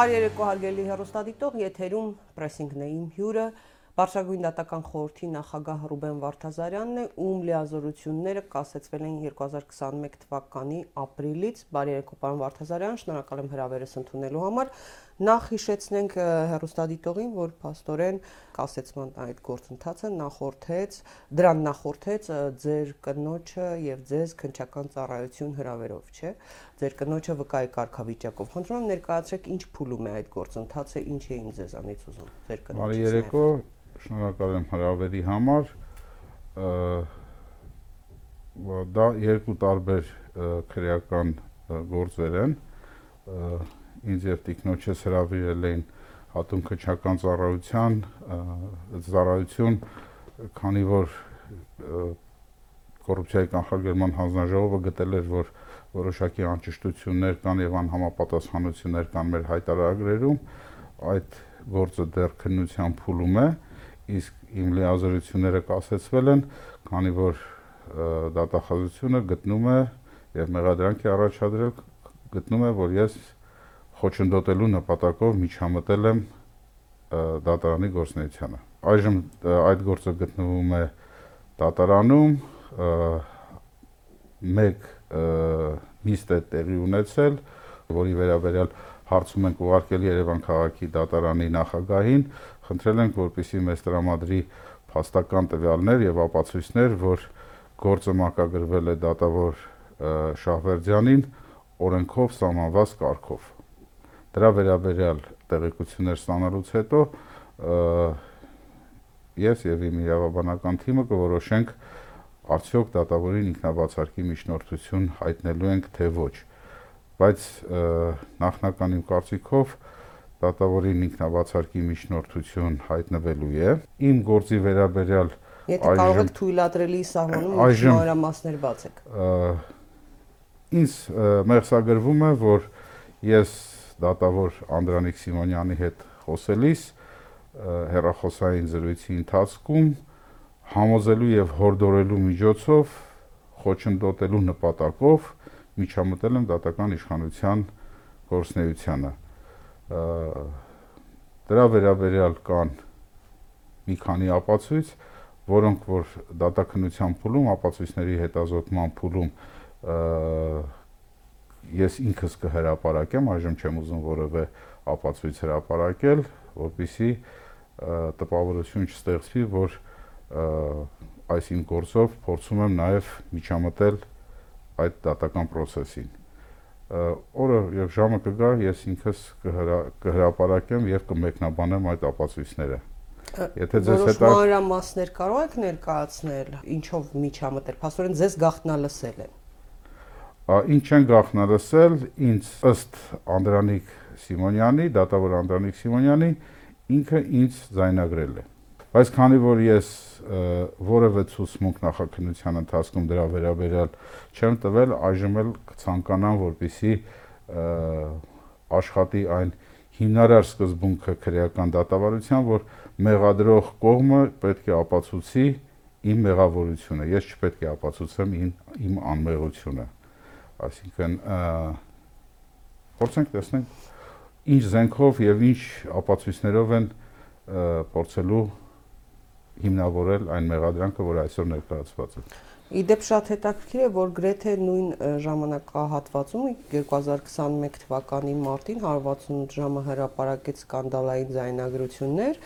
Բարի երեկո հարգելի հեռուստադիտող, եթերում պրեսինգն է իմ հյուրը, Բարձրագույն դատական խորհրդի նախագահ Ռուբեն Վարդազարյանն է, ում լիազորությունները կասեցվել են 2021 թվականի ապրիլից։ Բարի երեկո, պարոն Վարդազարյան, շնորհակալ եմ հրավերս ընդունելու համար։ Նախ հիշեցնենք հերոստադիտողին, որ փաստորեն կասեցման այդ գործընթացը նախորդեց, դրան նախորդեց ձեր կնոջը եւ ձեզ քնչական ծառայություն հրավերով, չէ՞։ Ձեր կնոջը վկայի կարգավիճակով։ Խնդրում եմ ներկայացրեք ինչ փուլում է այդ գործընթացը, ինչ էին ձեզանից ուզում ձեր կնոջից։ Բարի երեկո, շնորհակալ եմ հրավերի համար։ Դա երկու տարբեր քրեական գործեր են։ Ինձ եւ տիկնոջս հրավիրել էին հատում քչական ծառայության ծառայություն, քանի որ կոռուպցիայի կանխարգելման հանձնաժողովը գտել էր, որ որոշակի անճշտություններ կան եւ անհամապատասխանություններ կան մեր հայտարարագրերում, այդ գործը դեռ քննության փուլում է, իսկ իմ լիազորությունները կասեցվել են, քանի որ դատախազությունը գտնում է եւ մեղադրանք է առաջադրել գտնում է, որ ես խոչընդոտելու նպատակով միջամտել եմ դատարանի գործնեությանը։ Այժմ այդ գործը գտնվում է դատարանում, մեկ նիստ է տեղի ունեցել, որի վերաբերյալ հարցում ենք ուղարկել Երևան քաղաքի դատարանի նախագահին, խնդրել ենք, որպեսզի մեզ տրամադրի փաստական տվյալներ եւ ապացույցներ, որ գործը մակագրվել է դատավոր Շահվերդյանին օրենքով սահմանված կարգով։ Դրա վերաբերյալ տեղեկություններ ստանալուց հետո ես եւ իմ իրավաբանական թիմը կորոշենք արդյոք դատավորին ինքնաբացարկի միջնորդություն հայտնելու ենք թե ոչ բայց նախնական իմ կարծիքով դատավորին ինքնաբացարկի միջնորդություն հայտնվելու է իմ գործի վերաբերյալ Եթե կարող եք թույլատրելի սահմանում այժմ մանրամասներ բացեք։ Ինձ մեղսագրվում է, որ ես դատավոր Անդրանիկ Սիմոնյանի հետ խոսելիս հերախոսային զրույցի ընթացքում համոզելու եւ հորդորելու միջոցով խոչընդոտելու նպատակով միջամտել եմ դատական իշխանության գործնեությանը դրա վերաբերյալ կան մի քանի ապացույց, որոնք որ դատակնության փուլում, ապացույցների հետազոտման փուլում ես ինքս կհրապարակեմ, այժմ չեմ ուզում որևէ ապացույց հրապարակել, որpիսի տպավորություն չստեղծվի, որ այս իմ գործով փորձում եմ նաև միջամտել այդ դատական process-ին օրը եւ ժամը կգա, ես ինքս կհրապարակեմ եւ կմեկնաբանեմ այդ ապացույցները։ Եթե ձեզ հետ մանրամասներ կարող եք ներկայացնել, ինչով միջամտել, փաստորեն ձեզ գախտնալսել են։ Ինչ են գախտնալսել, ինձ ըստ Անդրանիկ Սիմոնյանի, դատավոր Անդրանիկ Սիմոնյանի, ինքը ինձ զայնագրել է բայց քանի որ ես որևէ ցուցմունք նախաքննության ընթացքում դրա վերաբերյալ չեմ տվել, այժմ էլ կցանկանամ, որպիսի աշխատի այն հիմնարար սկզբունքը քրեական դատավարության, որ մեղադրող կողմը պետք է ապացուցի իմ մեղավորությունը, ես չպետք է ապացուցեմ իմ, իմ անմեղությունը։ Այսինքն փորձենք տեսնենք ինչ զենքով եւ ինչ ապացույցներով են փորձելու հիմնավորել այն մեղադրանքը, որ այսօր ներկայացված է։ Իդեպ շատ հետաքրքիր է, որ գրեթե նույն ժամանակահատվածում 2021 թվականի մարտին 168 ժամը հրապարակեց սկանդալային զայնագրություններ,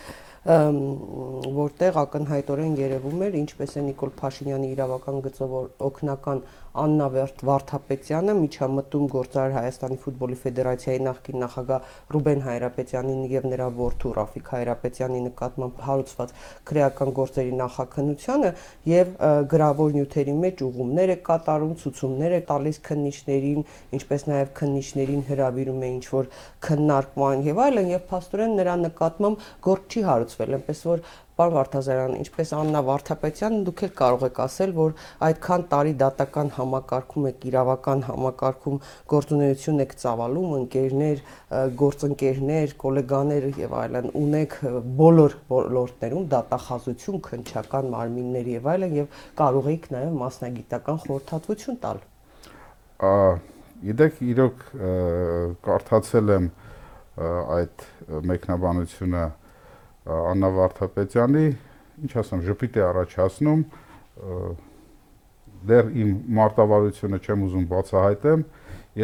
որտեղ ակնհայտորեն երևում էր ինչպես է Նիկոլ Փաշինյանի իրավական գծով օկնական Աննա Վարդապետյանը միջամտում գործար Հայաստանի ֆուտբոլի ֆեդերացիայի նախկին նախագահ Ռուբեն Հայրապետյանին եւ նրա որդու Ռաֆիկ Հայրապետյանի նկատմամբ հարուցված քրեական գործերի նախաքննությանը եւ գրավոր նյութերի մեջ ուղումներ է կատարում, ցուցումներ է տալիս քննիչներին, ինչպես նաեւ քննիչներին հրավիրում է ինչ որ քննարկման եւ այլն եւ փաստորեն նրա նկատմամբ գործ չի հարուցվել, այնպես որ Պարոն Վարդազարյան, ինչպես Աննա Վարդապետյան, դուք էլ կարող եք ասել, որ այդքան տարի դատական համակարգում եք, իրավական համակարգում գործունեություն եք ծավալում, ընկերներ, գործընկերներ, գոլեգաներ եւ այլն ունեք բոլոր ոլորտներում դատախազություն, քնչական մարմիններ եւ այլն եւ կարող եք նաեւ մասնագիտական խորհրդատվություն տալ։ Ա, գիտեք, իրոք կարդացել եմ այդ մեկնաբանությունը Աննա Վարդապետյանի, ինչ ասեմ, ժպիտ է առաջացնում, դեռ իմ մարտավարությունը չեմ ուզում բացահայտեմ,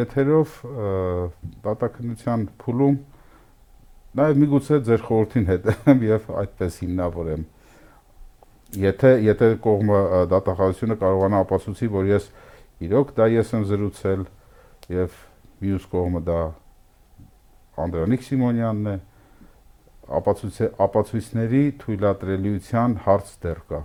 եթերով դատակնության փուլում նաև միգուցե ձեր խորհրդին հետևեմ եւ այդպես հիմնավորեմ եթե եթե կողմը դատախազությունը կարողանա ապացուցի, որ ես իրոք դա ես եմ զրուցել եւ մյուս կողմը դա Անդրանիկ Սիմոնյանն է, ապացույցների թույլատրելիության հարց դեռ կա։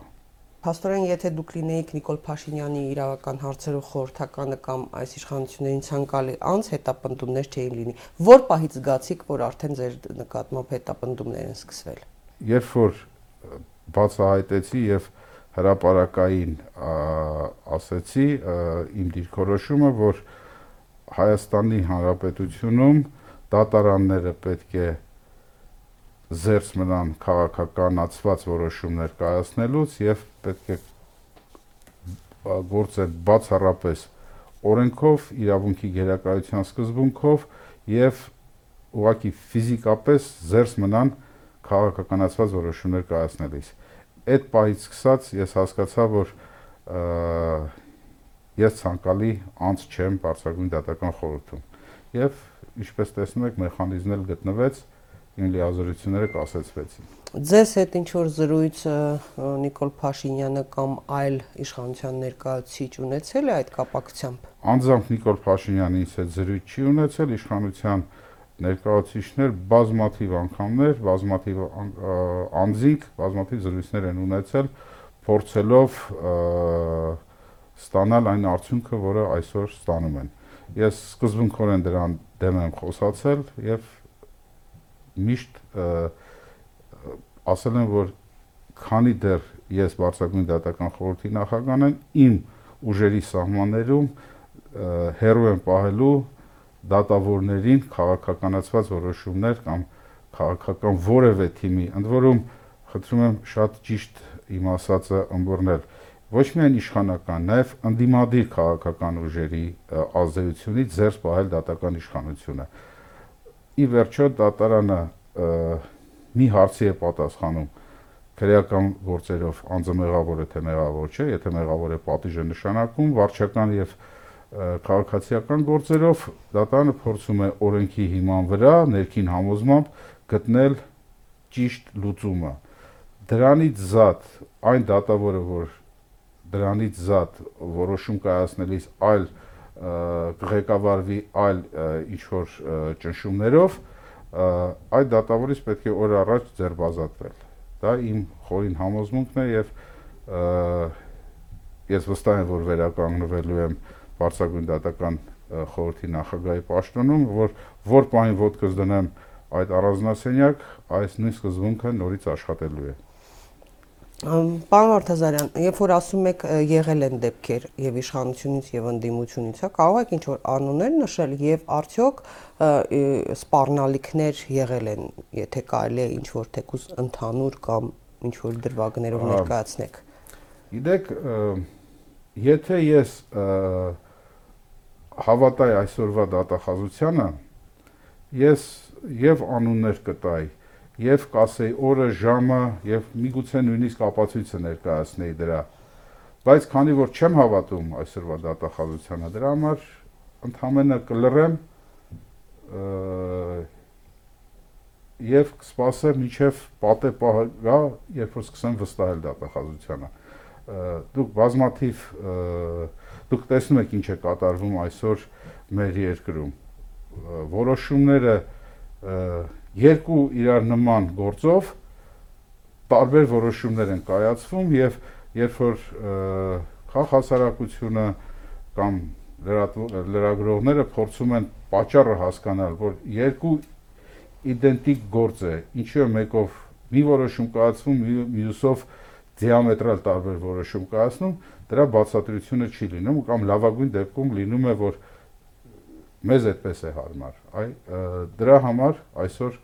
Փաստորեն, եթե դուք լինեիք Նիկոլ Փաշինյանի իրավական հարցերով խորհրդականը կամ այս իշխանություններին ցանկալի անց հետապնդումներ չէին լինի, որ պահից զգացիք, որ արդեն ձեր նկատմամբ հետապնդումներ են սկսվել։ Երբ որ բացահայտեցի եւ հրաապարակային ասեցի իմ դիրքորոշումը, որ Հայաստանի Հանրապետությունում դատարանները պետք է զերծ մնան քաղաքականացված որոշումներ կայացնելուց եւ պետք է գործել բացառապես օրենքով, իրավունքի գերակայության սկզբունքով եւ ուղղակի ֆիզիկապես զերծ մնան քաղաքականացված որոշումներ կայացնելիս։ Այդ պահից սկսած ես հասկացա, որ ես ցանկալի անց չեմ բարձրագույն դատական խորհրդում եւ ինչպես տեսնում եք մեխանիզմն էլ գտնվեց իմ լիազորությունները կասեցվեցին։ Ձեզ հետ ինչ որ զրույց Նիկոլ Փաշինյանը կամ այլ իշխանության ներկայացուցիչ ունեցել է այդ կապակցությամբ։ Անձամբ Նիկոլ Փաշինյանը ինձ հետ զրույց չի ունեցել, իշխանության ներկայացուցիչներ բազմաթիվ անգամներ, բազմաթիվ անձինք, բազմաթիվ զրույցներ են ունեցել, փորձելով ստանալ այն արդյունքը, որը այսօր ստանում են։ Ես սկզբունքորեն դրան դեմ եմ խոսացել եւ միշտ ասել եմ, որ քանի դեռ ես բարձրագույն դատական խորհրդի նախագահն եմ, իմ ուժերի սահմաններում հերո եմ պահելու դատավորներին քաղաքականացված որոշումներ կամ քաղաքական որևէ թիմի, ընդ որում խնդրում եմ շատ ճիշտ իմ ասածը ըմբռնել. Ոչ միայն իշխանական, նաև ընդդիմադիր քաղաքական ուժերի ազդեցությունից զերծ պահել դատական իշխանությունը ի վերջո դատարանը մի հարցի է պատասխանում քրեական գործերով անձը մեղավոր է թե մեղավոր չէ, եթե մեղավոր է պատիժը նշանակում, վարչական եւ քաղաքացիական գործերով դատարանը փորձում է օրենքի հիման վրա ներքին համոզմամբ գտնել ճիշտ լուծումը։ Դրանից զատ այն դատավորը, որ դրանից զատ որոշում կայացնելիս այլ կղեկավարվի այլ ինչ որ ճնշումներով, այդ դատավորից պետք է օր առաջ ձերբազատվել։ Դա իմ խորին համոզմունքն է եւ ես վստահ եմ, որ վերականգնվելու եմ բարձրագույն դատական խորհրդի նախագահի պաշտոնում, որ որ պահին ոդկս դնեմ այդ առանձնասենյակ, այս նույն սկզբունքը նորից աշխատելու է։ Պարոն Արտազարյան, երբ որ ասում եք եղել են դեպքեր եւ իշխանությունից եւ ընդդիմությունից, հա, կարող եք ինչ որ անուններ նշել եւ արդյոք սպառնալիքներ եղել են, եթե կարելի է ինչ որ թեկուս ընդհանուր կամ ինչ որ դրվագներով ներկայացնեք։ Գիտեք, եթե ես հավատայի այսօրվա դատախազությանը, ես եւ անուններ կտայի, եւ կասեի օրը, ժամը եւ միգուցե նույնիսկ ապացույցը ներկայացնեի դրա։ Բայց քանի որ չեմ հավատում այսօրվա դատախազությանը, դրա համար ընդհանրապես կլռեմ եւ կսպասեմ միջև պատե պահը գա, երբ որ սկսեմ վստահել դատախազությանը։ Դուք բազմաթիվ դուք տեսնում եք ինչ է կատարվում այսօր մեր երկրում։ Որոշումները երկու իրար նման գործով տարբեր որոշումներ են կայացվում եւ երբ որ խաղ հասարակությունը կամ լրագրողները փորձում են պատճառը հասկանալ, որ երկու իդենտիկ գործ է, ինչու է մեկով մի որոշում կայացվում, մյուսով դիամետրալ տարբեր որոշում կայացնում, դրա բացատրությունը չի լինում կամ լավագույն դեպքում լինում է, որ մեզ այդպես է հարմար։ Այ դրա համար այսօր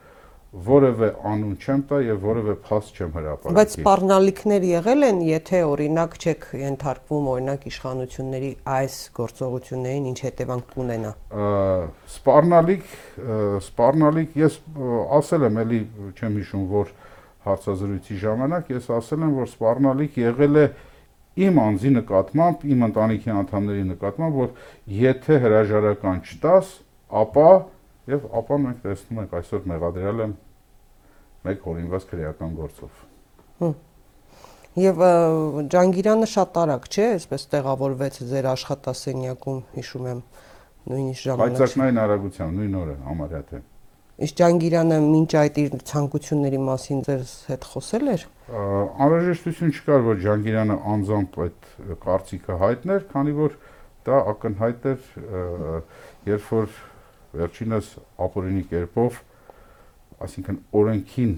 որևէ անուն չեմ տա եւ որևէ փաստ չեմ հրապարակի։ Բայց սպառնալիքներ եղել են, եթե օրինակ չեք ենթարկվում օրինակ իշխանությունների այս գործողություններին ինչ հետևանք կունենա։ Սպառնալիք, սպառնալիք ես ասել եմ, էլի չեմ հիշում, որ հարցազրույցի ժամանակ ես ասել եմ, որ սպառնալիք եղել է իմ անձի նկատմամբ, իմ ընտանիքի անդամների նկատմամբ, որ եթե հրաժարական չտաս, ապա եւ ապա մենք տեսնում ենք այսօր մեղադրել են մեկ հորինված քրեական գործով։ Եվ Ջանգիրյանը շատ արագ չէ, այսպես տեղավորվեց ձեր աշխատասենյակում, հիշում եմ նույնիսկ ժամանակ։ Պայծակնային արագությամբ նույն օրը համարյա թե։ Իսկ Ջանգիրյանը մինչ այդ իր ցանկությունների մասին ձեզ հետ խոսել էր։ Անհրաժեշտություն չկար, որ Ջանգիրյանը անձամբ այդ կարծիքը հայտներ, քանի որ դա ակնհայտ էր, երբ որ վերջինս ապօրինի կերպով, այսինքն օրենքին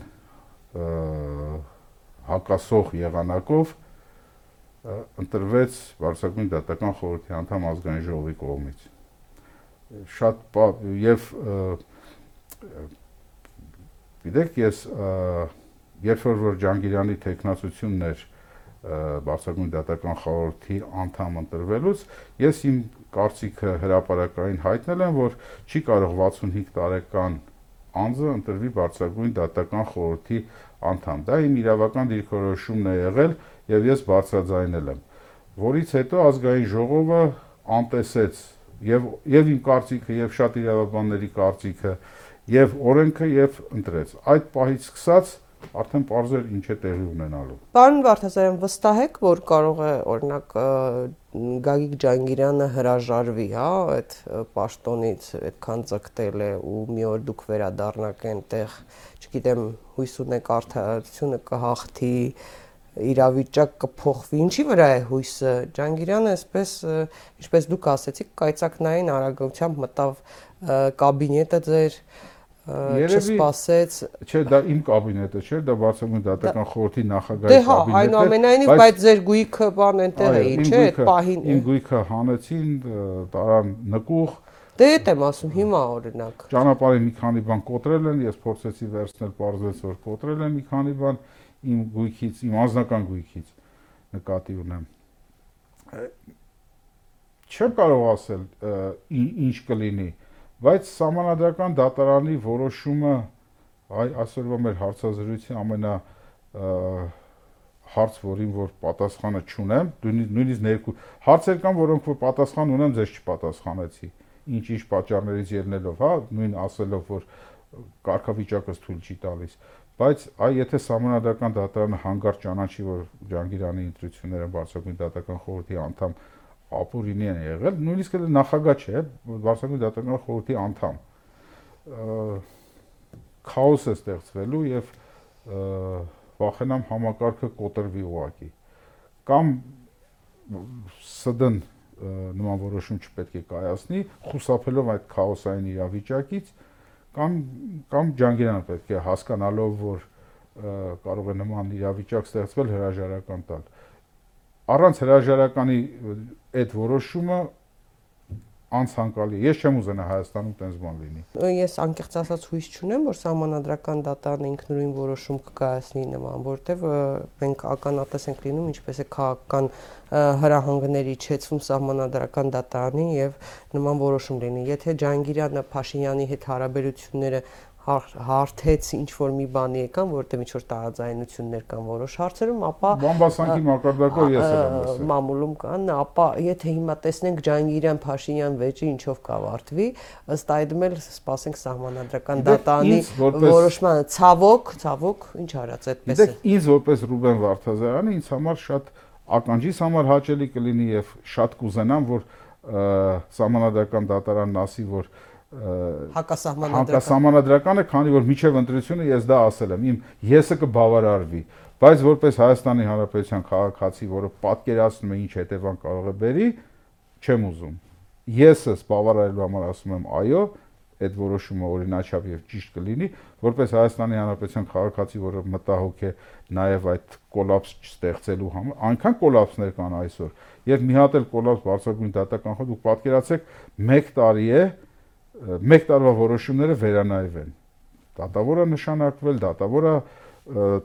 հակասող եղանակով ընտրվեց Վարշավին դատական խորհրդի անդամ ազգային ժողովի կողմից։ Շատ եւ գիտեք ես երբ որ Ջանգիրյանի տեխնացությունն էր Բարսագույն դատական խորհրդի անդամ ընտրվելուց ես իմ կարծիքը հրաապարակային հայտնել եմ, որ չի կարող 65 տարեկան անձը ընտրվի Բարսագույն դատական խորհրդի անդամ։ Դա իմ իրավական դիրքորոշումն է եղել եւ ես բարձրաձայնել եմ, որից հետո ազգային ժողովը անտեսեց եւ եւ իմ կարծիքը եւ շատ իրավաբանների կարծիքը եւ օրենքը եւ ընտրեց։ Այդ պահից սկսած արդեն parzեր ինչ է տեղի ունենալու։ Պարոն Վարդազարյան, վստահ եք, որ կարող է օրինակ Գագիկ Ջանգիրյանը հրաժարվի, հա, այդ պաշտոնից այդքան ցկտել է ու մի օր դուք վերադառնաք այնտեղ, չգիտեմ, հույս ունեք արդարությունը կհաղթի, իրավիճակ կփոխվի։ Ինչի վրա է հույսը։ Ջանգիրյանը այսպես, ինչպես դուք ասեցիք, կայծակնային արագությամբ մտավ կաբինետը ձեր չսպասեց։ Չէ, դա իմ կաբինետը չէ, դա բարձրագույն դատական խորհրդի նախագահի կաբինետը։ Դե հա, այնուամենայնիվ, բայց ձեր գույքը բան այնտեղ է, չէ, այդ պահին։ Իմ գույքը հանեցին, տարան նկուղ։ Դե այդ եմ ասում հիմա օրինակ։ Ճանապարհի մի քանի բան կոտրել են, ես փորձեցի վերցնել, parzվեց որ կոտրել են մի քանի բան իմ գույքից, իմ անձնական գույքից նկատի ունեմ։ Չեմ կարող ասել ինչ կլինի, Բայց համանadrական դատարանի որոշումը այ այսօրվա մեր հարցազրույցի ամենա հարց, որին որ պատասխանը չունեմ, նույնիսկ ներքու հարցեր կան, որոնք որ պատասխան ունեմ, ձեզ չպատասխանեցի։ Ինչ-ինչ պատճառներից ելնելով, հա, նույն ասելով, որ կարգավիճակս թույլ չի տալիս բայց այ եթե համանadrական դատարանը հանգարց ճանաչի, որ Ջանգիրյանի ընտրությունները բարձրագույն դատական խորհրդի անդամ ապուրինի են եղել, նույնիսկ էլ նախագահ չէ, Վարշավի դատական խորհրդի անդամ։ Քաոս է ստեղծվելու եւ վախենամ համակարգը կոտրվի ուղակի։ Կամ ՍԴ-ն նման որոշում չպետք է կայացնի, խուսափելով այդ քաոսային իրավիճակից, կամ կամ Ջանգիրյանը պետք է հասկանալով, որ կարող է նման իրավիճակ ստեղծվել հրաժարական տալ առանց հրաժարականի այդ որոշումը անցանկալի։ Ես չեմ ուզենա Հայաստանում տենց բան լինի։ Ես անկեղծ ասած հույս չունեմ, որ համանadrական դատարանը ինքնուրույն որոշում կկայացնի նման, որտեվ մենք ականատես ենք լինում ինչպես է քաղաքական հրահանգների չեցվում համանadrական դատարանի եւ նման որոշում լինի։ Եթե Ջանգիրյանը Փաշինյանի հետ հարաբերությունները հարթեց ինչ որ մի բանի եկան, որտեղ ինչ որ տարաձայնություններ կան որոշ հարցերում, ապա բամբասանքի մակարդակով ես եմ ասել։ Մամուլում կան, ապա եթե հիմա տեսնենք Ջանգիրյան Փաշինյան վեճը ինչով կավարտվի, ըստ այդմ էլ սպասենք սահմանադրական դե դատանի որոշմանը ցավոք, ցավոք, ինչ արած այդպես է։ Դեք ինձ որպես Ռուբեն Վարդազարյանը ինձ համար շատ ականջիս համար հաճելի կլինի եւ շատ կուզենամ, որ սահմանադրական դատարանն ասի, որ հակասահմանադրական հակասահմանադրականը, քանի որ միջև ընտրությունը ես դա ասել եմ, իմ եսը կբավարարվի, բայց որպես Հայաստանի Հանրապետության քաղաքացի, որը պատկերացնում է ինչ հետևան կարող է բերի, չեմ ուզում։ Եսս բավարարելու համար ասում եմ այո, այդ որոշումը օրինաչափ եւ ճիշտ կլինի, որպես Հայաստանի Հանրապետության քաղաքացի, որը մտահոգ է նաեւ այդ կոլապս չստեղծելու համար, այնքան կոլապսներ կան այսօր, եւ մի հատ էլ կոլապս բարձրագույն դատական խոհ դուք պատկերացեք 1 տարի է, 1 տարվա որոշումները վերանայվեն։ Դատավորը նշանակվել, դատավորը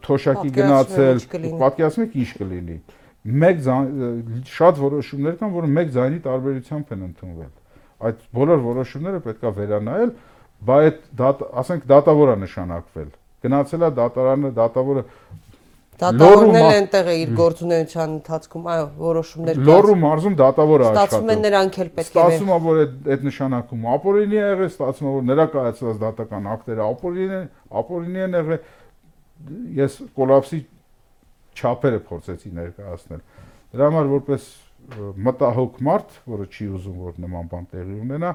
թոշակի գնացել, ինչ կլինի։ պատկերացնում եք ինչ կլինի։ Մեկ շատ որոշումներ կան, որը մեկ ձայնի տարբերությամբ են ընդունվել։ Այդ բոլոր որոշումները պետքա վերանայել, բայց այդ դատ, ասենք դատավորը նշանակվել։ Գնացել է դատարանը, դատավորը Դատավորն էլ այնտեղ է իր գործունեության ընթացքում, այո, որոշումներ լոռու մարզում դատավորը Ստացվում է աշխատում։ նրանք էլ պետք է Ստացվում է, որ այդ այդ նշանակումը ապօրինի է եղել, ստացվում է, որ նրա կայացած դատական ակտերը ապօրինի են, ապօրինի են եղել։ Ես կոլապսի չափերը փորձեցի ներկայացնել։ Դրա համար որպես մտահոգ մարդ, որը չի ուզում, որ նման բան տեղի ունենա,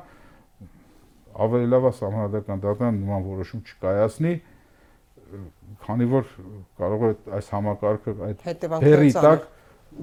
ավելի լավ է համանդական դատան նման որոշում չկայացնի, ը, քանի որ կարող է այս համակարգը այդ ծանր։ տակ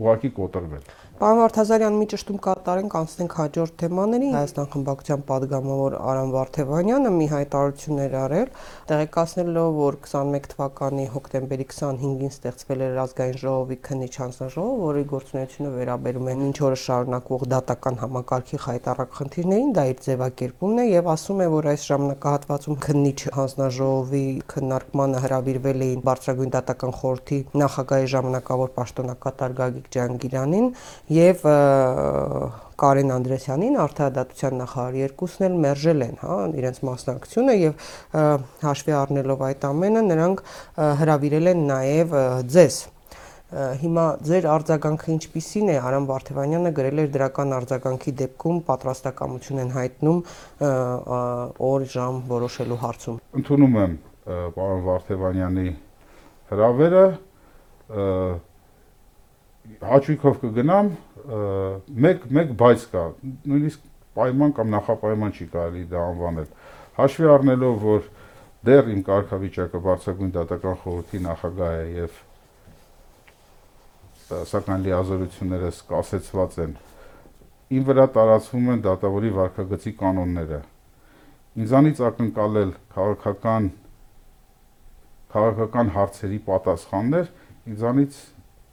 ուղակի կոտրվել։ Պարոն Վարդազարյան, մի ճշտում կատարենք, անցնենք հաջորդ թեմաների։ Հայաստան խմբակցության падգամավոր Արամ Վարդևանյանը մի հայտարարություն էր արել, տեղեկացնելով, որ 21 թվականի հոկտեմբերի 25-ին ստեղծվել էր ազգային ժողովի քննիչ հանձնաժողով, որի գործունեությունը վերաբերում է ինչ օրը շարունակվող դատական համակարգի հայտարարք խնդիրներին, դա իր ձևակերպումն է եւ ասում է, որ այս ժամանակահատվածում քննիչ հանձնաժողովի քննարկմանը հրավիրվել էին բարձրագույն դատական խորհրդի նախագահի ժամանակավոր պաշտոնակատար Գագիկ Ջանգիրանին եւ Կարեն Անդրեսյանին արդարադատության նախարար երկուսն էլ մերժել են, հա, իրենց մասնակցությունը եւ հաշվի առնելով այդ ամենը նրանք հրավիրել են նաեւ ձեզ Հիմա ձեր արձագանքը ինչպիսին է Արամ Վարդևանյանը գրել էր դրական արձագանքի դեպքում պատրաստակամություն են հայտնում օր ժամ որոշելու հարցում։ ընդունում եմ պարոն Վարդևանյանի հրավերը հաճույքով կգնամ մեկ մեկ բայց կա նույնիսկ պայման կամ նախապայման չի կարելի դա անվանել հաշվի առնելով որ դեռ իմ կարգավիճակը բարձրագույն դատական խորհրդի նախագահ է եւ սակայն լիազորությունները սկսեցված են ին վրա տարածվում են դատավորի վարկագծի կանոնները ինձանից ակնկալել քաղաքական քաղաքական հարցերի պատասխաններ ինձանից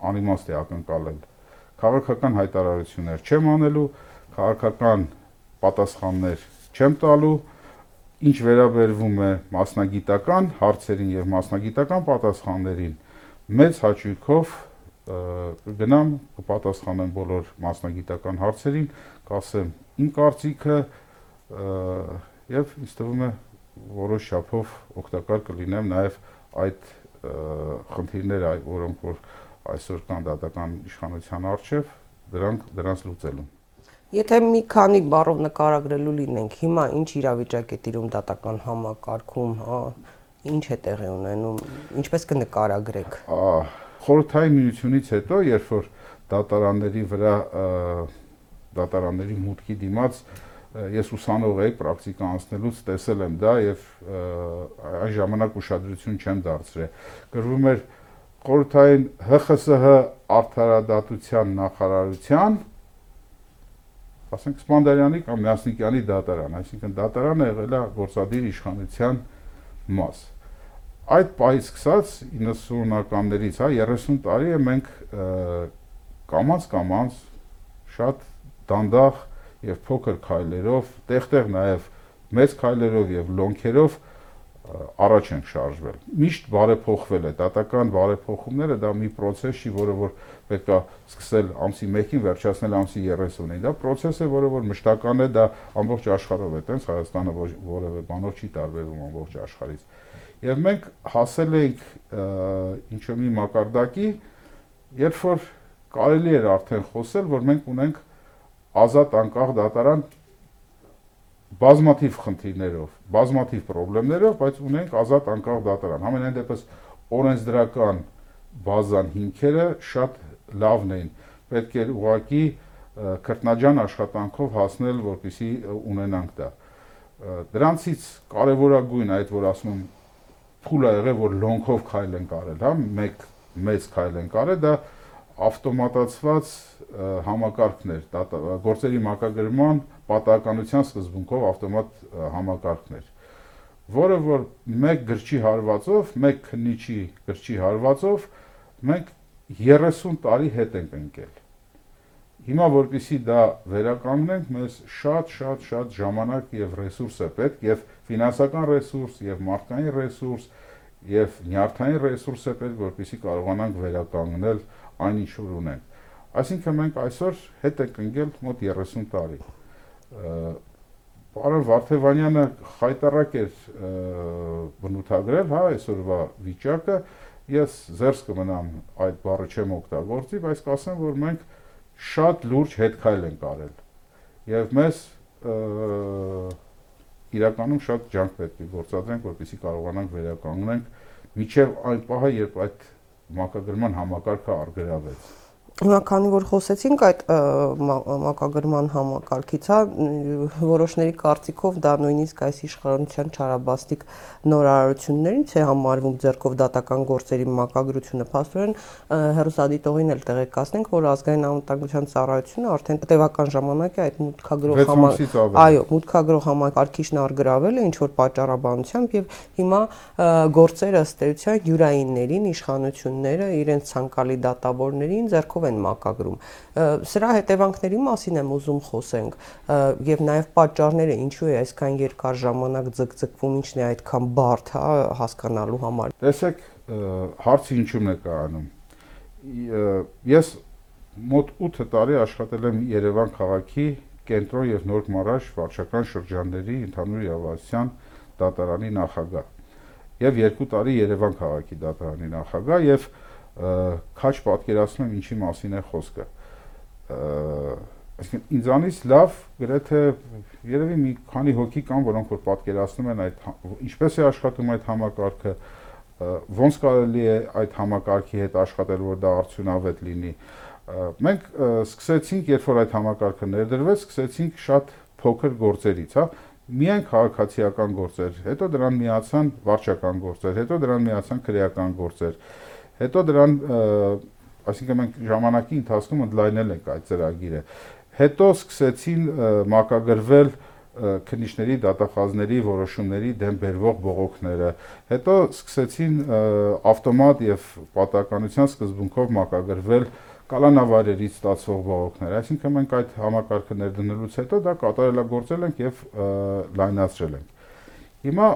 անիմաստ է ակնկալել քաղաքական հայտարարություններ չեմ անելու քաղաքական պատասխաններ չեմ տալու ինչ վերաբերվում է մասնագիտական հարցերին եւ մասնագիտական պատասխաններին մեծ հաճույքով ը, կգնամ կպատասխանեմ բոլոր մասնագիտական հարցերին կասեմ իմ կարծիքը եւ ինձ թվում է որոշ չափով օգտակար կլինեմ նաեւ այդ խնդիրները, որոնք որ այսօր կան դատական իշխանության արչև, դրանք դրանց լուծելուն։ Եթե մի քանի բառով նկարագրելու լինենք, հիմա ինչ իրավիճակ է տիրում դատական համակարգում, հա, ինչ է տեղի ունենում, ինչպես կնկարագրեք։ Խորհրդային միությունից հետո, երբ որ դատարանների վրա դատարանների մուտքի դիմաց ես ուսանող էի պրակտիկա անցնելուց տեսել եմ դա եւ այն ժամանակ ուշադրություն չեմ դարձրել։ Գրվում էր Խորհրդային ՀԽՍՀ արդարադատության նախարարության ասենք Սպանդարյանի կամ Մյասնիկյանի դատարան, այսինքն դատարանը եղել է գործադիր իշխանության մաս։ Այդ պահից սկսած 90-ականներից, հա, 30 տարի է մենք ը, կամած կամած շատ դանդաղ եւ փոքր քայլերով, տեղ-տեղ նաեւ մեծ քայլերով եւ լոնքերով առաջ ենք շարժվել։ Միշտ բարեփոխվել է, դատական բարեփոխումները դա մի process չի, որը որ պետք է սկսել ամսի 1-ին վերջացնել ամսի 30-ին։ Դա process է, որը որ մշտական է, դա ամբողջ աշխարհով է, տենց Հայաստանը որևէ բանով չի տարբերվում ամբողջ աշխարհից։ Եվ մենք հասել ենք ը, ինչ-որ մի մակարդակի, երբ որ կարելի էր արդեն խոսել, որ մենք ունենք ազատ անկախ դատարան բազմաթիվ խնդիրներով, բազմաթիվ խնդիրներով, բայց ունենք ազատ անկախ դատարան։ Համենայն դեպս օրենսդրական բազան հիմքերը շատ լավն էին։ Պետք էր ուղակի քրտնաջան աշխատանքով հասնել, որպեսզի ը, ունենանք դա։ Դրանցից կարևորագույն այդ որ ասում եմ փուլը եղել որ լոնքով քայլ են կարել, հա, մեկ մեծ քայլ են կարել, դա ավտոմատացված համակարգներ, գործերի մակագրման պատահականության սկզբունքով ավտոմատ համակարգներ, որը որ մեկ գրչի հարվածով, մեկ քննիչի գրչի հարվածով մենք 30 տարի հետ ենք ընկել։ հիմա որpիսի դա վերականգնենք, մեզ շատ-շատ-շատ ժամանակ եւ ռեսուրս է պետք եւ ֆինանսական ռեսուրս եւ մարդկային ռեսուրս եւ նյարդային ռեսուրս է պետք, որpիսի կարողանանք վերականգնել այն ինչ որ ունենք։ Այսինքն մենք այսօր հետ ենք ընկել մոտ 30 տարի Պարոն Վարդևանյանը խայտարակ էր բնութագրել, հա, այսօրվա վիճակը, ես զերծ կմնամ այդ բառը չեմ օգտագործի, բայց կասեմ, որ մենք շատ լուրջ հետքայլ ենք արել։ Եվ մեզ իրականում շատ ջանք պետք է գործադրենք, որպեսզի կարողանանք վերականգնենք միջև այն պահը, երբ այդ մակագրման համակարգը արգրավեց։ Հիմա քանի որ խոսեցինք այդ մակագրման համակարգից, հա, որոշների կարծիքով դա նույնիսկ այս իշխանության չարաբաստիկ նորարարություններից է համարվում ձերկով դատական գործերի մակագրությունը։ Փաստորեն հերոսադիտողին էլ տեղեկացնենք, որ ազգային անվտանգության ծառայությունը արդեն տևական ժամանակ է այդ մուտքագրող համակարգ, այո, մուտքագրող համակարգիչն արգրավել է ինչ որ պատճառաբանությամբ եւ հիմա գործերը ըստ էության յուրայիններին իշխանությունները իրենց ցանկալի դատավորներին ձերկով են մակագրում։ Սրա հետևանքների մասին եմ ուզում խոսենք եւ նաեւ պատճառները ինչու է այսքան երկար ժամանակ ձգձգվում, ինչն է այդքան բարդ, հա, հասկանալու համար։ Տեսեք, հարցը ինչու՞մն է կայանում։ Ես մոտ 8 տարի աշխատել եմ Երևան քաղաքի կենտրոն եւ Նոր Մարաշ վարչական շրջանների ընդհանուր իրավասության դատարանի նախագահ եւ 2 տարի Երևան քաղաքի դատարանի նախագահ եւ և քաչ պատկերացնում եմ ինչի մասին է խոսքը այսինքն ինձանից լավ գրեթե երևի մի քանի հոգի կան որոնք որ պատկերացնում են այդ ինչպես է աշխատում այդ համակարգը ոնց կարելի է այդ համակարգի հետ աշխատել որ դա արդյունավետ լինի մենք սկսեցինք երբ որ այդ համակարգը ներդրվեց սկսեցինք շատ փոքր գործերից հա միայն քաղաքացիական գործեր հետո դրան միացան վարչական գործեր հետո դրան միացան քրեական գործեր Հետո դրան այսինքն մենք ժամանակի ընթացքում ընդլայնել ենք այդ ծրագիրը։ Հետո սկսեցին մակագրվել քննիչների դատախազների որոշումների դեմ բերվող բողոքները։ Հետո սկսեցին ավտոմատ եւ պատականության սկզբունքով մակագրվել կալանավարերից ստացվող բողոքներ։ Այսինքն մենք այդ համակարգը ներդնելուց հետո դա կատարելագործել ենք եւ լայնացրել ենք։ Հիմա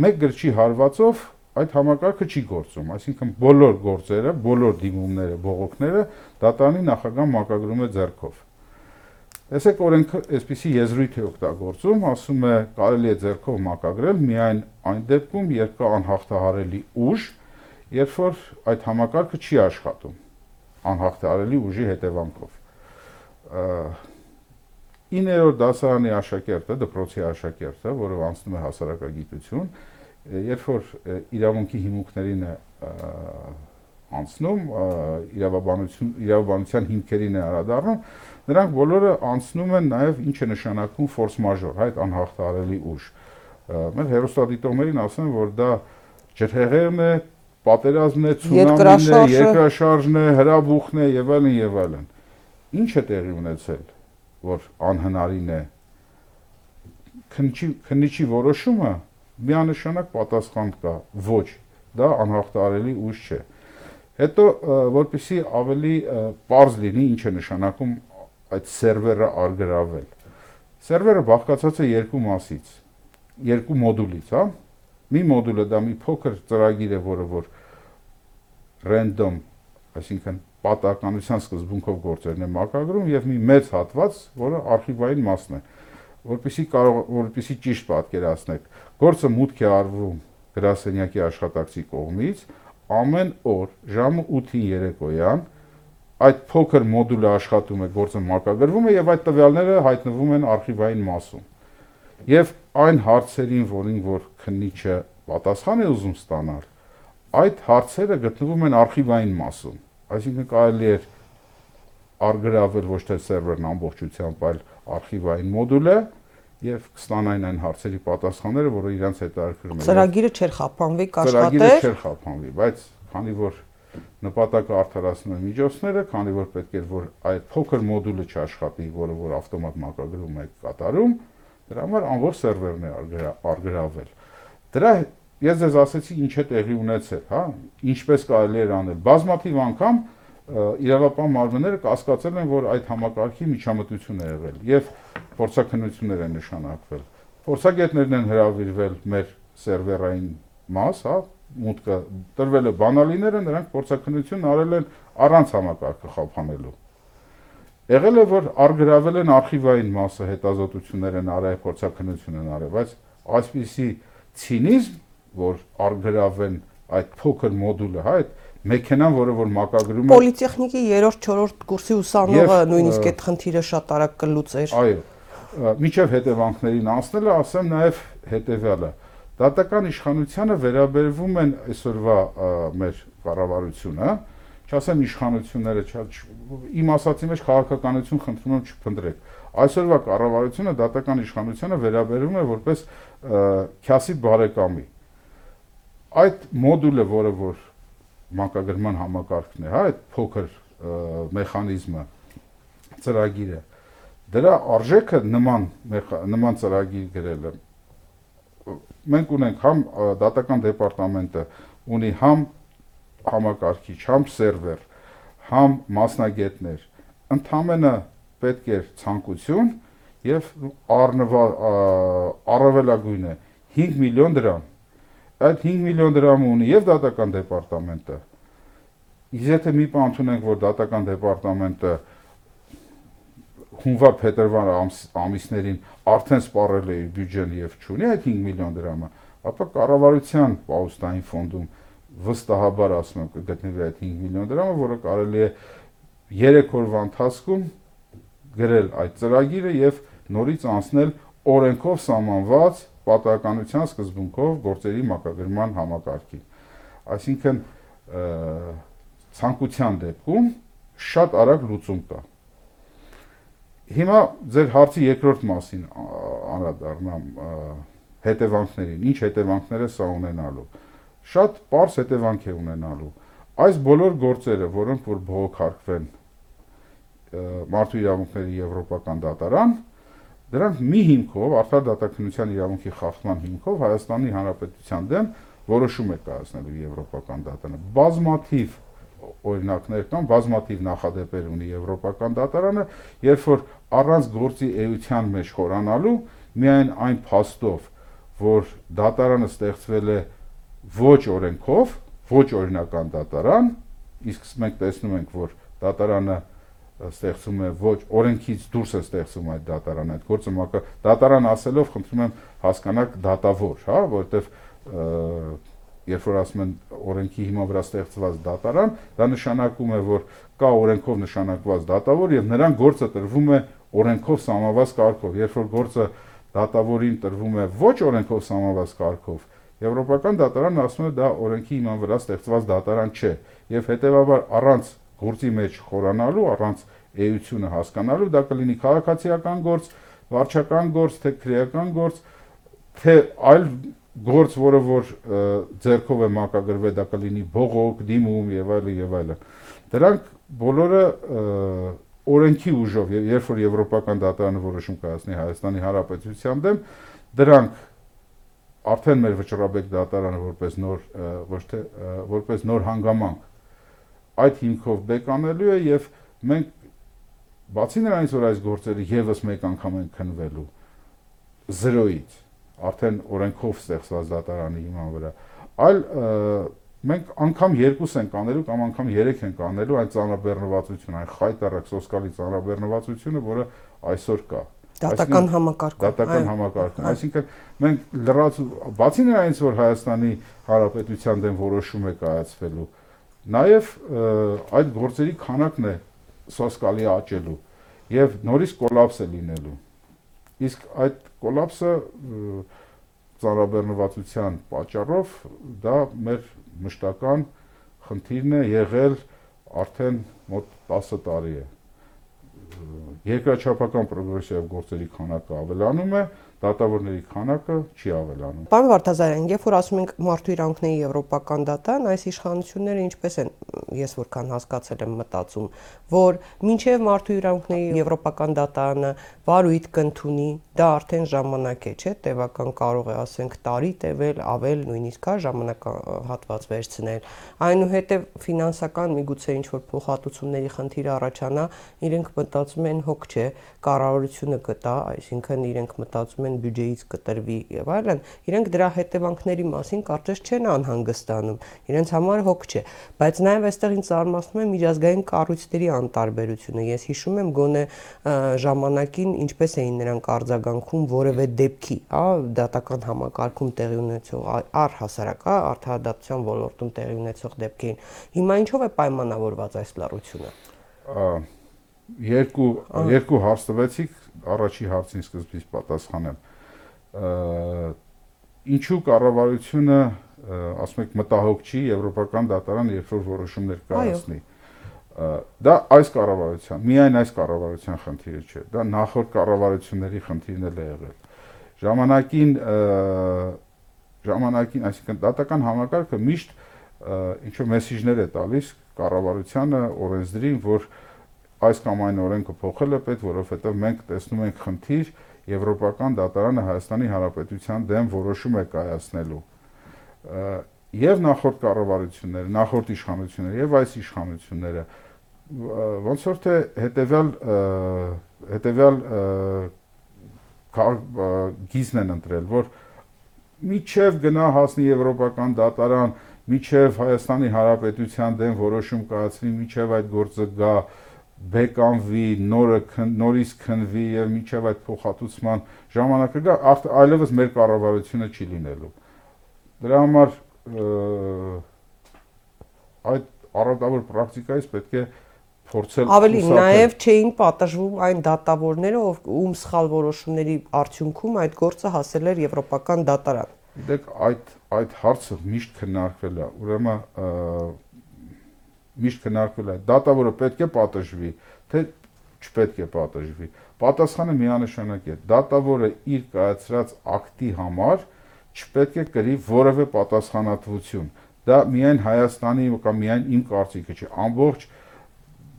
մեկ գրչի հարվածով այդ համակարգը չի գործում, այսինքն բոլոր գործերը, բոլոր դիմումները, բողոքները դատարանի նախագահ մակագրում է ձեռքով։ Տեսեք օրենքը այսպիսի եզրույթ է օգտագործում, ասում է կարելի է ձեռքով մակագրել միայն այն դեպքում, երբ կա անհաղթահարելի ուժ, երբ որ այդ համակարգը չի աշխատում անհաղթահարելի ուժի հետևանքով։ 9-րդ դասարանի աշակերտը, դպրոցի աշակերտը, որը անցնում է հասարակագիտություն, երբ որ իրավունքի հիմունքներին է անցնում, իրավաբանություն իրավաբանության հիմքերին է անդրադառնում, նրանք բոլորը անցնում են նաև ինչ է նշանակում ֆորս մաժոր, այդ անհաղթահարելի ուժ։ Մեր հերոստատիտողներին ասեմ, որ դա ջրհեղեղն է, պատերազմն է, ցունամին է, երկրաշարժն է, հրաբուխն է եւ այլն եւ այլն։ Ինչ է տեղի ունեցել, որ անհնարին է քննիչի քննիչի որոշումը միանշանակ պատասխան կա ոչ դա անհաղթարելի ուժ չէ հետո որպեսի ավելի པարզ լինի ինչ է նշանակում այդ սերվերը արգրավել սերվերը բաղկացած է երկու մասից երկու մոդուլից հա մի մոդուլը դա մի փոքր ծրագիր է որը որ random այսինքն պատահականության սկզբունքով գործերն է մակագրում եւ մի մեծ հատված, որը արխիվային մասն է որպեսի կարող որպեսի ճիշտ պատկերացնեք Գործը մուտք է արվում գրասենյակի աշխատակցի կողմից ամեն օր ժամը 8-ին երեկոյան այդ փոքր մոդուլը աշխատում է, գործը մակագրվում է եւ այդ տվյալները հայտնվում են արխիվային մասում։ Եվ այն հարցերին, որին որ քննիչը պատասխան է ուզում ստանալ, այդ հարցերը գտնվում են արխիվային մասում։ Այսինքն կարելի է արգրավել ոչ թե սերվերն ամբողջությամբ, այլ արխիվային մոդուլը, եւ կստանային այն հարցերի պատասխանները, որը իրանց հետաքրքրում է։ Ծրագիրը չէր խափանվի, կաշխատեր։ Ծրագիրը չէր խափանվի, բայց քանի որ նպատակը արդարացնում է միջոցները, քանի որ պետք էր որ այդ փոքր մոդուլը չաշխատի, որը որ ավտոմատ մակագրում է կատարում, դրա համար անոր սերվերն է արգրավել։ Դրա ես ձեզ ասեցի ինչ է տեղի ունեցել, հա, ինչպես կարելի էր անել։ Բազմաթիվ անգամ իրավապահ մարմինները կասկածել են, որ այդ համակարգի միջամտություն է եղել եւ փորձակնություններ են նշանակվել։ Փորձագետներն են հրավիրվել մեր սերվերային մաս, հա, մուտքը տրվել է բանալիները, նրանք փորձակնություն արել են առանց համակարգը խափանելու։ Եղել է որ արգրավել են արխիվային մասը հետազոտություններ են արել, փորձակնություն են արել, բայց այսպիսի ցինիզմ, որ արգրավեն այդ փոքր մոդուլը, հա, այդ մեքենան, որը որ մակագրում է Պոլիտեխնիկի 3-րդ 4-րդ կուրսի ուսանողը նույնիսկ այդ խնդիրը շատ արագ կլուծեր։ Այո։ Միջև հետևանքներին անցնելը ասեմ նաև հետևյալը։ Դատական իշխանությանը վերաբերվում են այսօրվա մեր կառավարությունը, չասեմ իշխանությունները, իմ ասացի մեջ քաղաքականություն խնդրում եմ չփնտրեք։ Այսօրվա կառավարությունը դատական իշխանությանը վերաբերվում է որպես քյասի բարեկամի։ Այդ մոդուլը, որը որ մանկագրման համակարգն է, հա, այդ փոքր մեխանիզմը, ծրագիրը, դրա արժեքը նման նման ծրագիր գրելը մենք ունենք համ դատական դեպարտամենտը ունի համ համակարգիչ, համ սերվեր, համ մասնագետներ, ընդամենը պետք է ցանկություն եւ առնվա առավելագույնը 5 միլիոն դրամ այդ 5 միլիոն դրամ ունի եւ դատական դեպարտամենտը։ Իսկ եթե մի բան ունենք, որ դատական դեպարտամենտը հունվար փետրվար ամս, ամիսներին արդեն սպառել է իր բյուջեն եւ չունի այդ 5 միլիոն դրամը, ապա կառավարության պաուստային ֆոնդում վստահաբար ասում եմ կգտնվի այդ 5 միլիոն դրամը, որը կարելի է 3 օրվա ընթացքում գրել այդ ծրագիրը եւ նորից անցնել օրենքով սահմանված պատահականության սկզբունքով գործերի մակագրման համակարգին։ Այսինքն ցանկության դեպքում շատ արագ լուծում կա։ Հիմա ձեր հարցի երկրորդ մասին անդրադառնամ հետևանքներին, ինչ հետևանքներ է սա ունենալու։ Շատ པարս հետևանք է ունենալու։ Այս բոլոր գործերը, որոնք որ բողոքարկվեն մարդու իրավունքների եվրոպական դատարան, Դրանք մի հիմքով, արդար դատականության իրավունքի խախտման հիմքով Հայաստանի Հանրապետության դեմ որոշում է կայացնելու Եվրոպական դատարանը։ Բազմաթիվ օրինակներ կան, բազմաթիվ նախադեպեր ունի Եվրոպական դատարանը, երբ որ առանց գործի էության մեջ խորանալու միայն այն փաստով, որ դատարանը ստեղծվել է ոչ օրենքով, ոչ օրինական դատարան, իսկ մենք տեսնում ենք, որ դատարանը ստեղծում է ոչ օրենքից դուրս է ստեղծում այդ դատարանը այդ գործը մակա դատարան ասելով խնդրում եմ հասկանաք դատավոր հա որովհետև երբ որ ասում են օրենքի հիմա վրա ստեղծված դատարան դա նշանակում է որ կա օրենքով նշանակված դատավոր եւ նրան գործը տրվում է օրենքով սահմանված կարգով երբ որ գործը դատավորին տրվում է ոչ օրենքով սահմանված կարգով Եվրոպական դատարանն ասում է դա օրենքի հիման վրա ստեղծված դատարան չէ եւ հետեւաբար առանց գործի մեջ խորանալու, առանց էությունը հասկանալու, դա կլինի քաղաքացիական գործ, վարչական գործ, թե քրեական գործ, թե այլ գործ, որը որ ձերքով է մակագրվել, դա կլինի բողոք, դիմում եւ այլն եւ այլն։ Դրանք բոլորը օրենքի ուժով, երբ որ եվրոպական դատարանը որոշում կայացնի Հայաստանի Հանրապետության դեմ, դրանք արդեն մեր վճռաբեկ դատարանը որպես նոր ոչ թե որպես նոր հանգամանք այդ հիմքով բեկանելու է եւ մենք բացի նրանից որ այս գործերը եւս մեկ անգամ են քնվելու 0-ից արդեն օրենքով ստեղծված դատարանի հիման վրա այլ մենք անգամ երկուս են կանելու կամ անգամ երեք են կանելու այն ծանրաբեռնվածությունը, այն խայտարակ սոսկալի ծանրաբեռնվածությունը, որը այսօր կա։ Դատական համակարգում։ Դատական համակարգում։ Այսինքն մենք լրաց բացի նրանից որ Հայաստանի Հանրապետության դեմ որոշում է կայացվելու, Նաև այդ գործերի քանակն է սոսկալի աճելու եւ նորից կոլապս է լինելու։ Իսկ այդ կոլապսը ծառաբեռնվածության պատճառով դա մեր մշտական խնդիրն է եղել արդեն մոտ 10 տարի է երկրաչափական պրոգրեսիվ գործերի քանակը ավելանում է, դատավորների քանակը չի ավելանում։ Պարոն Վարդազարյան, երբ որ ասում ենք մարդու իրավունքների եվրոպական դատարան, այս իշխանությունները ինչպես են, ես որքան հասկացել եմ մտածում, որ մինչև մարդու իրավունքների եվրոպական դատարանը վարույթ կընդունի, դա արդեն ժամանակ է, չէ՞, տևական կարող է ասենք տարի տևել, ավել նույնիսկ հա ժամանակահատված վերցնել։ Այնուհետև ֆինանսական միգուցե ինչ որ փոխհատուցումների խնդիր առաջանա, իրենք մտածում են հոգ չէ, կառավարությունը կտա, այսինքն իրենք մտածում են բյուջեից կտրվի եւ այլն, իրենք դրա հետևանքների մասին կարծես չեն անհանգստանում։ Իրենց համար հոգ չէ, բայց նաեւ այստեղ ինձ զարմացնում է միջազգային կառույցների անտարբերությունը։ Ես հիշում եմ գոնե ժամանակին ինչպես էին նրանք արձագանքում որևէ դեպքի, հա, դատական համակարգում տեղի ունեցող առհասարակ, հա, արդարադատության ոլորտում տեղի ունեցող դեպքերին։ Հիմա ինչով է պայմանավորված այս լարությունը։ Երկու երկու հարց տվեցիք, առաջի հարցին սկզբից պատասխանեմ։ Ինչու կառավարությունը, ասում եք, մտահոգ չի եվրոպական դատարան երբ որ որոշումներ կայացնի։ Դա այս կառավարության, միայն այս կառավարության խնդիրը չէ, դա նախորդ կառավարությունների խնդիրն էլ է եղել։ Ժամանակին ժամանակին, այսինքն դատական համակարգը միշտ ինչ որ մեսիջներ է տալիս կառավարությանը, օրենսդրին, որ այս կամ այն օրենքը փոխել է պետք, որովհետև մենք տեսնում ենք խնդիր Եվրոպական դատարանը Հայաստանի Հանրապետության դեմ որոշում է կայացնելու եւ նախորդ կառավարությունները, նախորդ իշխանությունները եւ այս իշխանությունները ոնց որ թե հետեւյալ հետեւյալ գիզն են ընտրել, որ միջև գնա հասնի եվրոպական դատարան, միջև Հայաստանի Հանրապետության դեմ որոշում կայացնի, միջև այդ գործը գա բեկանվի, նորը նորից քնվի եւ միջև այդ փոխհատուցման ժամանակը գա, այլևս մեր կառավարությունը չի լինելու։ Դրա համար այդ առատավոր պրակտիկայից պետք է փորձել ավելի նաև չէին պատժվում այն դատավորները, ով ում սխալ որոշումների արդյունքում այդ գործը հասել էր եվրոպական դատարան։ Դեք այդ այդ հարցը միշտ քննարկվել է, ուրեմն միշտ քննարկվել է. Դատավորը պետք է պատժվի, թե չպետք է պատժվի։ Պատասխանը միանշանակ է։ Դատավորը իր կայացրած ակտի համար չպետք է կրի որևէ պատասխանատվություն։ Դա միայն Հայաստանի կամ միայն իմ կարծիքը չէ, ամբողջ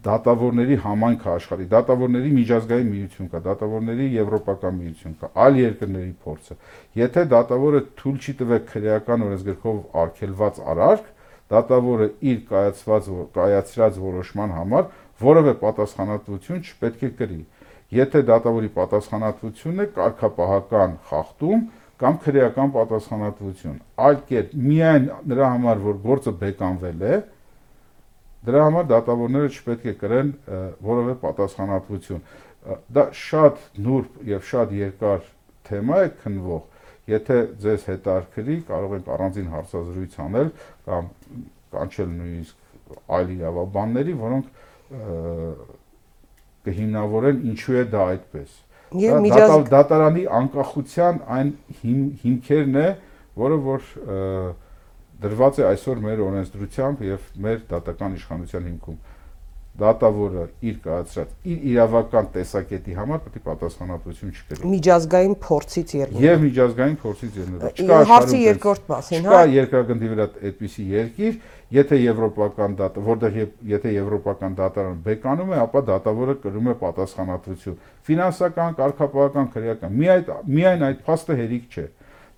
դատավորների համայնքը աշխարհի, դատավորների միջազգային միություն կա, դատավորների եվրոպական միություն կա, այլ երկրների փորձը։ Եթե դատավորը թույլ չի տվել քրեական օրենսգրքով արգելված արարք, դատավորը իր կայացված կայացրած որոշման համար որևէ պատասխանատվություն չպետք է կրի։ Եթե դատավորի պատասխանատվությունն է կարգապահական խախտում կամ քրեական պատասխանատվություն, այլ կերպ միայն նրա համար, որ գործը բեկանվել է, Դրա համար դատավորները չպետք է կրեն որևէ պատասխանատվություն։ Դա շատ նուրբ եւ շատ երկար թեմա է քնվող։ Եթե ձեզ հետաքրի, կարող ենք առանձին հարցազրույց անել կամ կանչել նույնիսկ այլ իրավաբանների, որոնք կհիմնավորեն ինչու է դա այդպես։ Եվ միջազգ դատարանի անկախության այն հիմքերն է, որը որ որ դրված է այսօր մեր օրենսդրությամբ եւ մեր դատական իշխանության հիմքում դատավորը իր կայացրած իր իրավական տեսակետի համար պետք է պատասխանատվություն չկրի։ Միջազգային փորձից ելնելով։ Եվ միջազգային փորձից ելնելով։ Չկա հարցի երկրորդ մասին, հա։ Չկա երկրագնդի վրա այդպիսի երկիր, եթե եվրոպական դատ, որտեղ եթե եվրոպական դատարան բեկանում է, ապա դատավորը կրում է պատասխանատվություն։ Ֆինանսական, կարգապահական, քրեական։ Միայն միայն այդ փաստը հերիք չէ։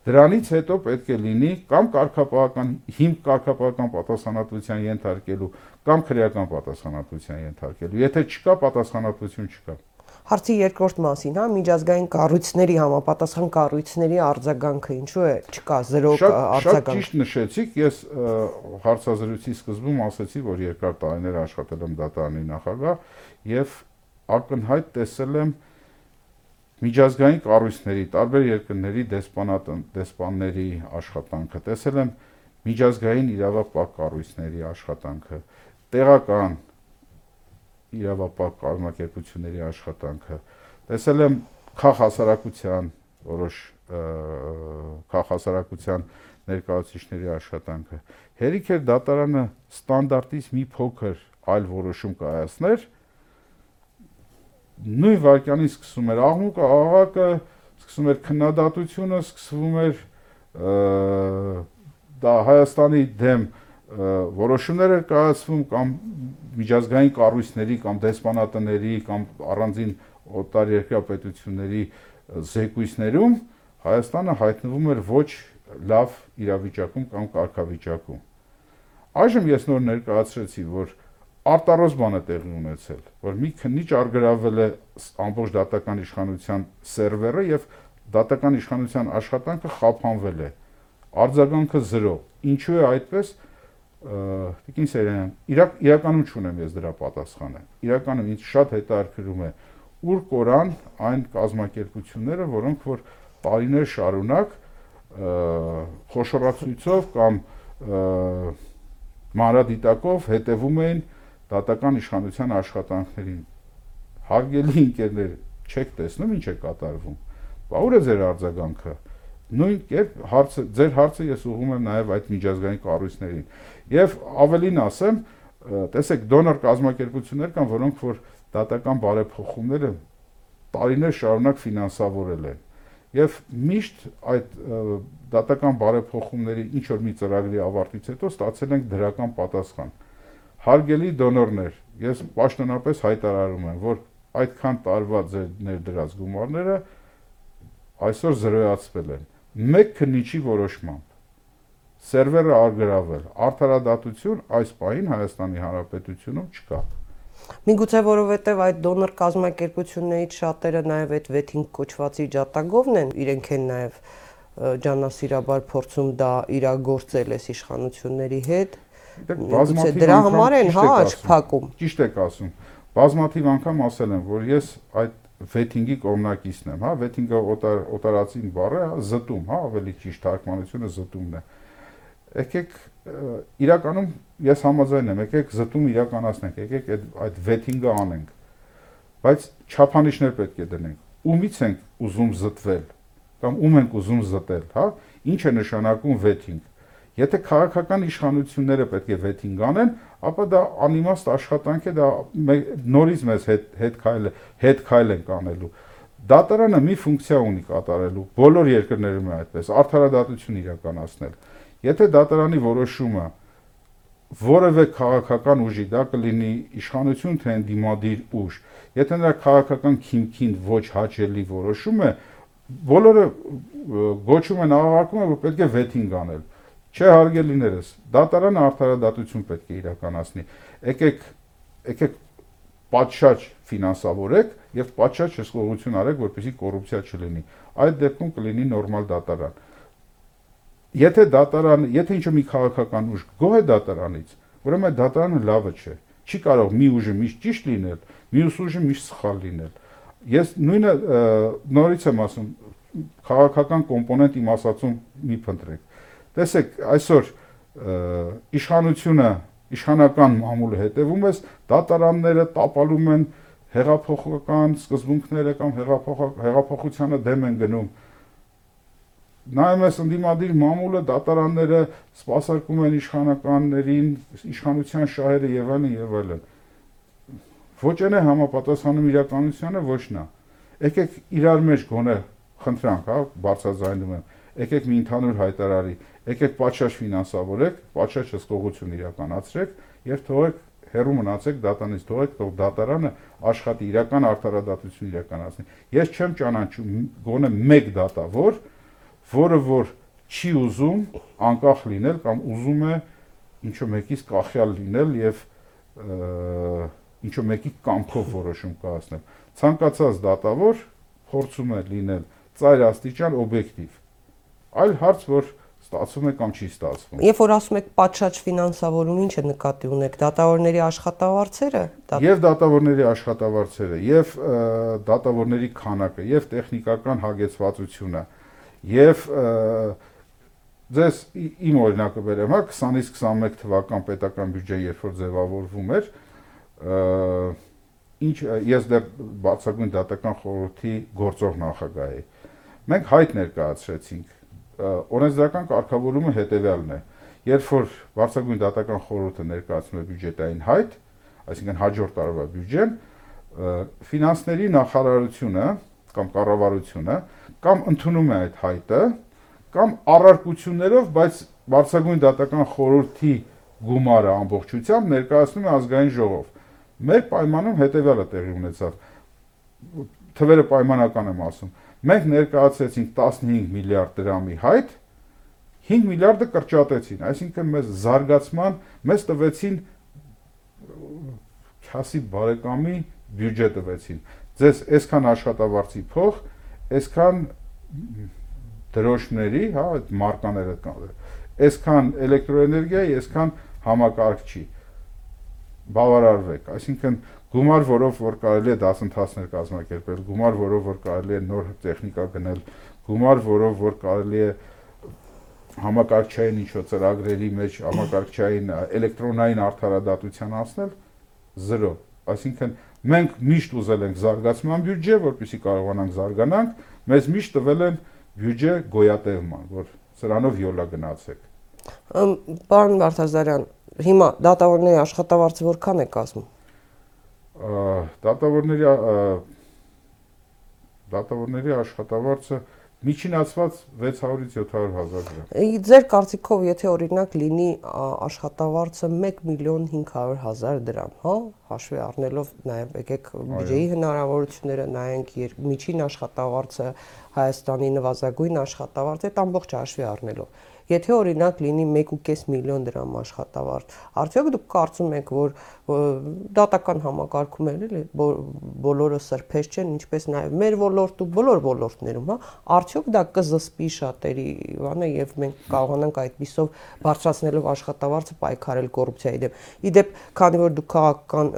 Դրանից հետո պետք է լինի կամ կարգապահական հիմք կարգապահական պատասխանատվության ենթարկելու կամ քրեական պատասխանատվության ենթարկելու։ Եթե չկա պատասխանատվություն չկա։ Հարցի երկրորդ մասին, հա, միջազգային կառույցների համապատասխան կառույցների արձագանքը ինչու է չկա զրո արձագանք։ Շատ ճիշտ նշեցիք, ես հարցազրույցի սկզբում ասացի, որ երկար տարիներ աշխատել եմ դատարանի նախագահ եւ ակնհայտ տեսել եմ միջազգային կառույցների, տարբեր երկրների դեսպանատ դեսպանների աշխատանքը, տեսել եմ միջազգային իրավապահ կառույցների աշխատանքը, տեղական իրավապահ կազմակերպությունների աշխատանքը, տեսել եմ քաղաքասարակության որոշ քաղաքասարակության ներկայացուցիչների աշխատանքը։ Հերիք էր դատարանը ստանդարտից մի փոքր այլ որոշում կայացներ, նույն վարքյանից սկսում էր աղմուկը, աղակը, սկսում էր քննադատությունը, սկսվում էր դա Հայաստանի դեմ որոշումներ էր կայացվում կամ միջազգային կառույցների կամ դեսպանատների կամ առանձին օտար երկրյա պետությունների զեկույցներում Հայաստանը հայտնվում էր ոչ լավ իրավիճակում կամ կարգավիճակում։ Այժմ ես նոր ներկայացրեցի, որ արտարոց բան է տեղի ունեցել, որ մի քննիչ արգրավել է ամբողջ դատական իշխանության սերվերը եւ դատական իշխանության աշխատանքը խափանվել է։ Արձագանքը 0։ Ինչու է այդպես։ Տիկին Սերյանյան, իրակ իրականում չունեմ ես դրա պատասխանը։ Իրականում ինձ շատ հետաքրքրում է ուր կորան այն կազմակերպությունները, որոնք որ տարիներ շարունակ խոշորացույցով կամ մանրադիտակով հետևում էին դատական իշխանության աշխատանքներին։ Հարգելի ընկերներ, չեք տեսնում ինչ է կատարվում։ Բա ուր է ձեր արձագանքը։ Նույն կերպ հարցը ձեր հարցը ես ուղղում եմ նաև այդ միջազգային կառույցներին։ Եվ ավելին ասեմ, տեսեք դոնոր կազմակերպություններ կան, որոնք որ դատական բարեփոխումները տարիներ շարունակ ֆինանսավորել են եւ միշտ այդ դատական բարեփոխումների ինչ որ մի ծրագրի ավարտից հետո ստացել ենք դրական պատասխան հարգելի դոնորներ ես պաշտոնապես հայտարարում եմ որ այդքան տարվա ձեր ներդրած գումարները այսօր զրոյացվել են մեկ քննիչի որոշմամբ. Սերվերը արգրավել. Արդարադատություն այս պահին Հայաստանի Հանրապետությունում չկա Միգուցե որովհետև այդ դոնոր կազմակերպություններից շատերը նաև այդ վեթինգ կոչվածի ջատագովն են, իրենք են նաև ջանասիրաբար փորձում դա իրագործել այս իշխանությունների հետ։ Բազմաթիվ դրա համար են հա աչք փակում։ Ճիշտ եք ասում։ Բազմաթիվ անգամ ասել եմ, որ ես այդ վեթինգի կողմնակիցն եմ, հա, վեթինգը օտար օտարացին բառը, հա, զտում, հա, ավելի ճիշտ թարգմանությունը զտումն է։ Եկեք իրականում ես համաձայն եմ, եկեք զտում իրականացնենք, եկեք այդ այդ վեթինգը անենք։ Բայց չափանիշներ պետք է դնենք։ Ումից ենք ուզում զտվել կամ ում ենք ուզում զտել, հա? Ինչ է նշանակում վեթինգ։ Եթե քաղաքական իշխանությունները պետք է վեթինգ անեն, ապա դա անիմաստ աշխատանք է, դա նորից մեզ հետ հետ քայլ հետ քայլ են կանելու։ Դատարանը մի ֆունկցիա ունի կատարելու, բոլոր երկրներում է այդպես, արդարադատություն իրականացնել։ Եթե դատարանի որոշումը որևէ քաղաքական ուժի, դա կլինի իշխանություն թե դիմադիր ուժ, եթե նրա քաղաքական քիմքին ոչ հաճելի որոշում է, բոլորը գոչում են աղաղակում են, որ պետք է վեթինգ անել։ Չէ, հարգելիներս, դատարանը արդարադատություն պետք է իրականացնի։ Եկեք, եկեք պատշաճ ֆինանսավորեք եւ պատշաճ հսկողություն արեք, որպեսզի կոռուպցիա չլինի։ Այդ դեպքում կլինի նորմալ դատարան եթե դատարան, եթե ինչ-որ մի քաղաքական ուժ գոհ է դատարանից, ուրեմն այդ դատարանը լավը չէ։ Չի կարող մի ուժը միշտ ճիշտ լինել, մյուս ուժը միշտ սխալ լինել։ Ես նույնը նորից եմ ասում, քաղաքական կոմպոնենտ իմ ասացում մի փնտրեք։ Տեսեք, այսօր իշխանությունը, իշխանական մամուլը հետևում ես, դատարանները տապալում են հեղափոխական սկզբունքները կամ հեղափոխությանը դեմ են գնում նայում ես ընդդիմադիր մամուլը, դատարանները սպասարկում են իշխանականներին, իշխանության շահերը եւ այլն եւ այլն։ Ոչ այն է համապատասխանում իրականությանը, ոչ նա։ Եկեք իրար մեջ գոնե խնդրանք, հա, բարձրաձայնում եմ։ Եկեք մի ընդհանուր հայտարարի, եկեք պատշաճ ֆինանսավորեք, պատշաճ հսկողություն իրականացրեք եւ թողեք հերու մնացեք դատանից թողեք, թող դատարանը աշխատի իրական արդարադատություն իրականացնի։ Ես չեմ ճանաչում գոնե մեկ դատավոր, որը որ չի ուզում անկախ լինել կամ ուզում է ինչո մեկից կախյալ լինել եւ ինչո մեկի կամքով որոշում կայացնել ցանկացած դատավոր փորձում է լինել ծայր աստիճան օբյեկտիվ այլ հարց որ ստացվում է կամ չի ստացվում։ Երբ որ ասում եք պատշաճ ֆինանսավորում, ինչ է նկատի ունեք, դատավորների աշխատավարձերը, եւ դատավորների աշխատավարձերը, եւ դատավորների քանակը, եւ տեխնիկական հագեցվածությունը, Եվ ձեզ իմ օրինակը բերեմ, հա 20-ից 21 թվական պետական բյուջե երբ որ ձևավորվում էր, ինչ ես դեռ բացակույն դատական խորհրդի գործող նախագահ էի։ Մենք հայտ ներկայացրեցինք։ Օրենսդրական կարգավորումը հետեւյալն է. երբ որ բարձրագույն դատական խորհուրդը ներկայացնում է բյուջետային հայտ, այսինքն հաջորդ տարվա բյուջեն, ֆինանսների նախարարությունը կամ կառավարությունը կամ ընդունում է այդ հայտը, կամ առարկություններով, բայց բարձրագույն դատական խորհրդի գումարը ամբողջությամբ ներկայացնում է ազգային ժողով։ Մեր պայմանում հետեւյալը տեղի ունեցավ։ Թվերը պայմանական եմ ասում։ Մենք ներկայացրեցինք 15 միլիարդ դրամի հայտ, 5 միլիարդը կրճատեցին, այսինքն մեզ զարգացման, մեզ տվեցին քասի բարեկամի բյուջե տվեցին։ Ձեզ այսքան աշխատավարձի փող, այսքան դրոշների, հա, այդ մարկաները կան։ Այսքան էլեկտրոէներգիայի, այսքան համակարգչի բավարարվեք, այսինքն գումար, որով որ կարելի է դասընթացներ կազմակերպել, գումար, որով որ կարելի է նոր տեխնիկա գնել, գումար, որով որ կարելի է համակարգչային ինչ-որ ծրագրերի մեջ համակարգչային էլեկտրոնային արդարադատության անցնել 0 այսինքն մենք միշտ ուզել ենք զարգացման բյուջե որպեսզի կարողանանք զարգանանք մեզ միշտ տվել են բյուջե գոյատևման որ սրանով յոլա գնացեք Պարոն Վարդազարյան հիմա դատավորների աշխատավարձը որքան է կազմում դատավորների դատավորների աշխատավարձը Միջինացված 600-ից 700 հազար դրամ։ Ձեր կարծիքով, եթե օրինակ լինի աշխատավարձը 1 միլիոն 500 հազար դրամ, հա, հաշվի առնելով նաև եկեք բյուջեի հնարավորությունները նայենք, միջին աշխատավարձը Հայաստանի նվազագույն աշխատավարձ այդ ամբողջ հաշվի առնելով Եթե օրինակ լինի 1.5 միլիոն դրամ աշխատավարձ, արդյոք դուք կարծում եք, որ դատական համակարգում էլ էլի բոլորը սրբես չեն, ինչպես նաև մեր ոլորտում, բոլոր ոլորտներում, հա, արդյոք դա կզսպի շատերի բանը եւ մենք կարողանանք այդպիսով բարձրացնելով աշխատավարձը պայքարել կոռուպցիայի դեմ։ Իդեպ, քանի որ դուք քաղաքական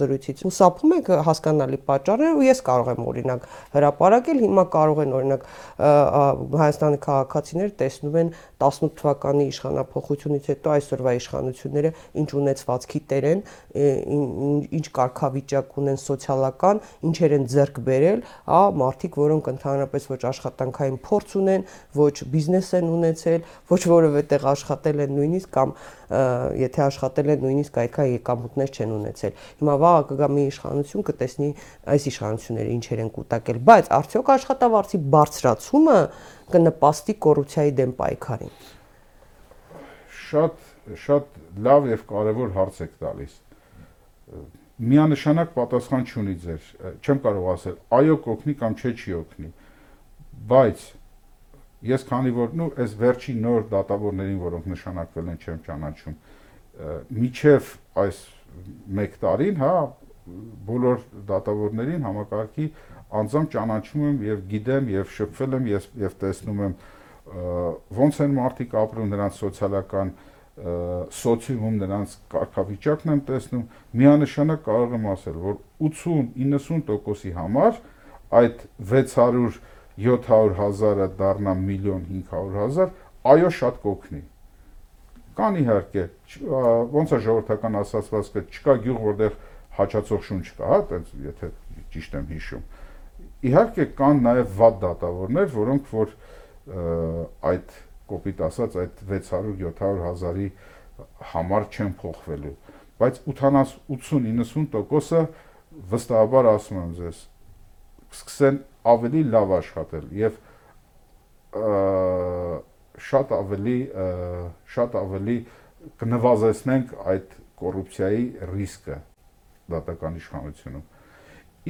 զրույցից հուսափում եք հասկանալի պատճառները, ու ես կարող եմ օրինակ հրապարակել, հիմա կարող են օրինակ Հայաստանի քաղաքացիներ տեսնում են 18 թվականի իշխանապողությունից հետո այսօրվա իշխանությունները ինչ ունեցվածքի տեր են, ինչ կարգավիճակ ունեն սոցիալական, ինչեր են ձեռք բերել, հա, մարդիկ, որոնք ընդհանրապես ոչ աշխատանքային փորձ ունեն, ոչ բիզնես են ունեցել, ոչ որևէ տեղ աշխատել են նույնիսկ կամ եթե աշխատել են նույնիսկ այդքան եկամուտներ չեն ունեցել։ Հիմա վաղը կգա մի իշխանություն կտեսնի այս իշխանությունները ինչեր են կուտակել, բայց արդյոք աշխատավարձի բարձրացումը կնպաստի կոռուպցիայի դեմ պայքարին։ Շատ շատ լավ եւ կարեւոր հարց եք տալիս։ Միանշանակ պատասխան չունի ձեր։ Չեմ կարող ասել, այո կօգնի կամ չէ չի օգնի։ Բայց ես քանի որ նու այս վերջի նոր դատավորներին, որոնք նշանակվել են, չեմ ճանաչում, միջև այս 1 տարին, հա, բոլոր դատավորներին համակարգի անձամբ ճանաչում եմ եւ գիտեմ եւ շփվել եմ ես եւ տեսնում եմ ոնց են մարդիկ ապրում նրանց սոցիալական սոցիումում նրանց կարգավիճակն եմ տեսնում միանշանակ կարող եմ ասել որ 80-90%-ի համար այդ 600 700 հազարը դառնա միլիոն 500 հազար այո շատ կօգնի կան իհարկե ոնց է ժողովրդական ասացվածքը չկա գյուղ որտեղ հաճացող շունչ կա հա այտենց եթե ճիշտ եմ հիշում Իհարկե կան նաև վատ դատավորներ, որոնք որ այդ կոպիտ ասած այդ 600-700 հազարի համար չեն փոխվելու, բայց 80-90%-ը վստահաբար ասում եմ ձեզ, սկսեն ավելի լավ աշխատել եւ շատ ավելի շատ ավելի կնվազեցնենք այդ կոռուպցիայի ռիսկը դատական իշխանությունում։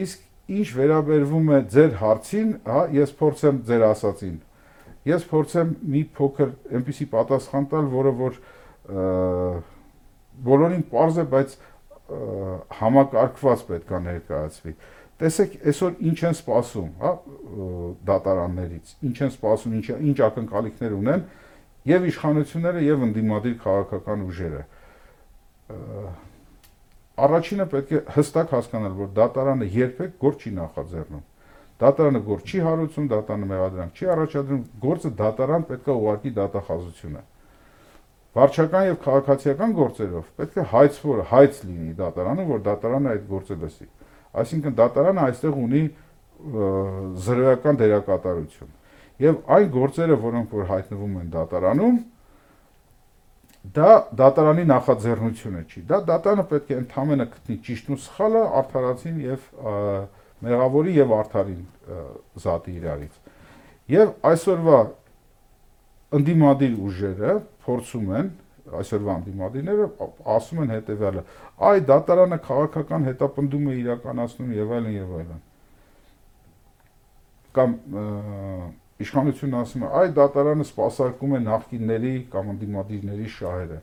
Իսկ Ինչ վերաբերվում է ձեր հարցին, հա, ես փորձեմ ձեր ասածին։ Ես փորձեմ մի փոքր այնպեսի պատասխան տալ, որը որ բոլորին པարզ է, բայց համակարգված պետք է ներկայացվի։ Տեսեք, այսօր ինչ են սպասում, հա, դատարաններից, ինչ են սպասում, ինչ ինչ ակնկալիքներ ունեն եւ իշխանությունները եւ ընդդիմադիր քաղաքական ուժերը Առաջինը պետք է հստակ հասկանալ, որ դատարանը երբեք գործ չի նախաձեռնում։ Դատարանը գործ չի հարուցում, դատարանը մեղադրանք չի առաջադրում, գործը դատարան պետք է ուղարկի դատախազությունը։ Վարչական եւ քաղաքացիական գործերով պետք է հայցվոր հայց լինի դատարանը, որ դատարանը այդ գործը լսի։ Այսինքն դատարանը այստեղ ունի զրոյական դերակատարություն։ Եվ այն գործերը, որոնք որ հայտնվում են դատարանում, դա դատարանի նախաձեռնությունը չի։ Դա դատարանը պետք է ընդհանրապես գտնի ճիշտն ու սխալը, արդարացին եւ մեղավորի եւ արդարին զատի իրարից։ Եվ այսօրվա ընդդիմադիր ուժերը փորձում են այսօրվա անդիմադիրները ասում են հետեւյալը. այ դատարանը քաղաքական հետապնդում է իրականացնում եւ այլն եւ այլն։ Կամ իշխանությունն ասում է, այ դատարանը սпасարկում է նախկինների կամ անդիմադիրների շահերը։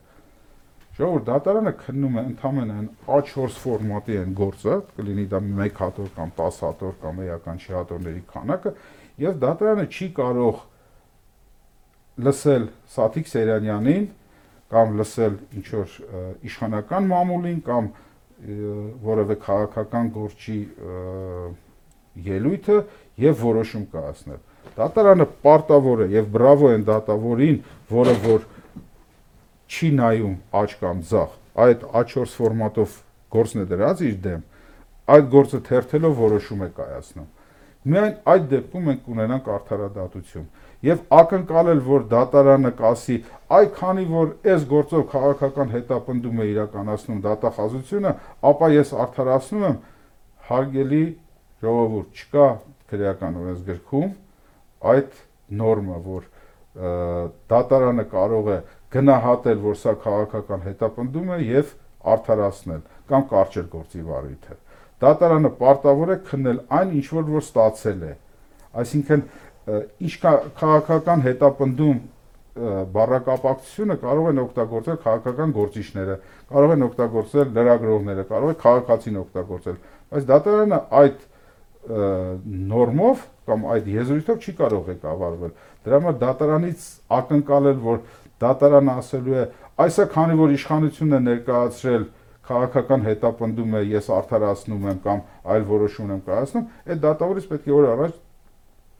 Ժողովուրդ դատարանը քննում է ընդամենը այն A4 ֆորմատի այն գործը, կլինի դա 1 հատոր կամ 10 հատոր կամ էական չի հատորների քանակը, եւ դատարանը չի կարող լսել Սաթիկ Սերյանյանին կամ լսել ինչ որ իշխանական մամուլին կամ որևէ քաղաքական գործի ելույթը եւ որոշում կայացնել։ Դատարանը պարտավոր է եւ բրավո են դատավորին, որը որ չի նայում աչ կամ ձախ, այդ A4 ֆորմատով գործն է դրած իր դեմ, այդ գործը թերթելով որոշում է կայացնում։ Միայն այդ դեպքում մենք ունենանք արդարադատություն եւ ակնկալել, որ դատարանը կասի, այ քանի որ այս գործով քաղաքական հետապնդում է իրականացնում դատախազությունը, ապա ես արդարացնում եմ հարգելի ժողովուրդ, չկա քրեական օրենսգրքում այդ նորմը, որ դատարանը կարող է գնահատել, որ սա քաղաքական հետապնդում է եւ արդարացնել կամ կարճել գործի վարույթը։ Դատարանը պարտավոր է քննել այն ինչ որ որ ստացել է։ Այսինքն ինչ քաղաքական հետապնդում բառակապակցությունը կարող են օգտագործել քաղաքական գործիչները, կարող են օգտագործել լրագրողները, կարող է քաղաքացին օգտագործել, բայց դատարանը այդ նորմով կամ այդ եզրույթով չի կարող ղեկավարվել։ Դրա համար դատարանից ակնկալել, որ դատարանը ասելու է, այսա քանի որ իշխանությունն է ներկայացրել քաղաքական հետապնդում է, ես արդարացնում եմ կամ այլ որոշում եմ կայացնում, այդ դատավորից պետք է օր առաջ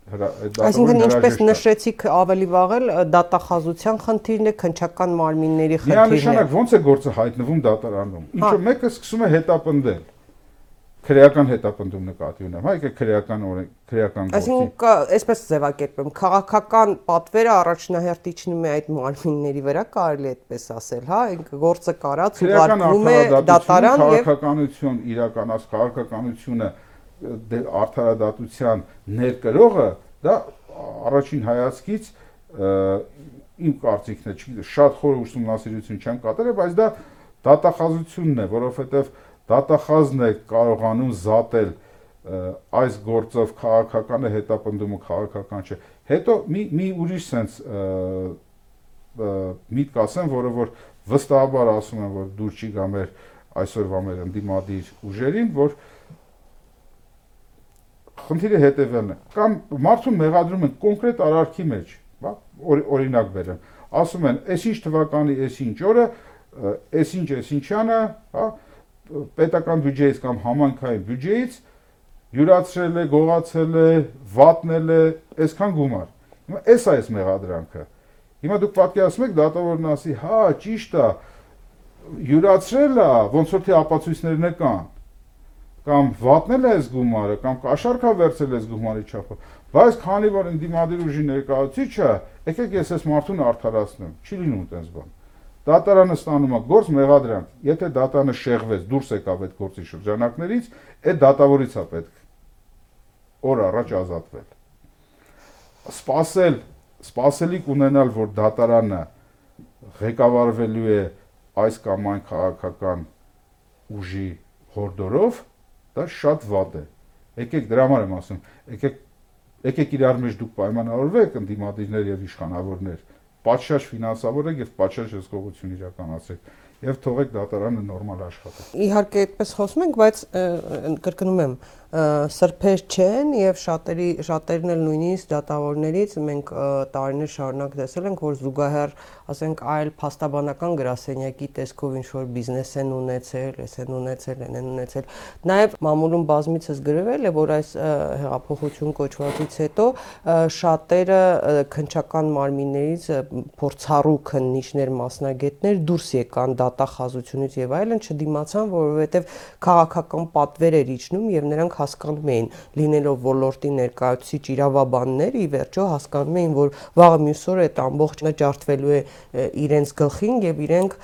Այսինքն ինչպես նշեցիք ավելի վաղ էլ դատախազության խնդիրն է, քնչական մարմինների խնդիրն է։ Միանշանակ ո՞նց է գործը հայտնվում դատարանում։ հա։ մեկը սկսում է հետապնդել քրեական հետապնդում նկատի ունեմ, հա, եկեք քրեական օրենք, քրեական գործի։ Այսինքն, այսպես ձևակերպեմ, քաղաքական պատվերը առաջնահերթ իջնում է այդ մարմինների վրա, կարելի է այդպես ասել, հա, ինքը գործը կարած ուղարկվում է դատարան եւ քաղաքականություն իրականաց քաղաքականությունը արդարադատության ներկրողը դա առաջին հայացքից իմ կարծիքն է, չի շատ խոր ուսումնասիրություն չեմ կատարել, բայց դա դատախազությունն է, որովհետև դատախազն է կարողանում զատել այս գործով քաղաքականը հետապնդումը քաղաքական չէ։ Հետո մի մի ուրիշ sense միտք ասեմ, որը որ վստահաբար ասում եմ, որ դուր չի գա մեր այսօրվա մեր ընդդիմադիր ուժերին, որ խնդիրը հետևելն է կամ մարդուն մեղադրում են կոնկրետ արարքի մեջ, հա, օրինակ բերեմ, ասում են, այսինչ թվականի այսինչ օրը, այսինչ այսինչյանը, հա, պետական բյուջեից կամ համանքային բյուջեից յուրացրել է, գողացել է, վատնել է այսքան գումար։ Հիմա էս է այս մեղադրանքը։ Հիմա դուք պատկերացնում եք դատավորն ասի, հա, ճիշտ է, յուրացրել է, ոնց որ թե ապացույցներն կան կամ վատնել է զգումարը, կամ կաշառքա վերցել է զգումարի չափը, բայց քանի որ ինդիմադիր ուժի ներկայացիչը, եկեք ես այս մարդուն արդարացնեմ, չի լինում տենց բան։ Դատարանը ստանում է գործ մեղադրանք, եթե դատանը շեղվեց, դուրս եկավ այդ գործի շրջանակներից, այդ դատավորից է պետք օր առաջ ազատվել։ Սպասել, սպասելիք ունենալ, որ դատարանը ղեկավարվելու է այս կամ այն քաղաքական ուժի հորդորով Դա շատ վատ է։ Եկեք դրա համար եմ ասում, եկեք եկեք իրար մեջ դուք պայմանավորվեք ընդդիմադիրներ եւ իշխանավորներ, պատշաճ ֆինանսավորեք եւ պատշաճ հսկողություն իրականացրեք եւ թողեք դատարանը նորմալ աշխատի։ Իհարկե այդպես խոսում ենք, բայց կրկնում եմ, սրբեր չեն եւ շատերի շատերն էլ նույնիսկ դատավորներից մենք տարիներ շարունակ տեսել ենք, որ զուգահեռ, ասենք, այլ փաստաբանական գրասենյակի տեսքով ինչ որ բիզնես են ունեցել, էս են ունեցել, են են ունեցել։ Նաեւ մամուլում բազմիցս գրվել է, որ այս հեղափոխություն կոչվածից հետո շատերը քնչական մարմիններից փորձառու քննիչներ, մասնագետներ դուրս եկան դատախազությունից եւ այլն, չդիմացան, որովհետեւ քաղաքական պատվեր էր իջնում եւ նրանք հասկանում էին, լինելով ոլորտի ներկայացուցիչ իրավաբաններ, ի վերջո հասկանում էին, որ վաղը մյուս օրը այդ ամբողջը ջարդվելու է իրենց գլխին եւ իրենք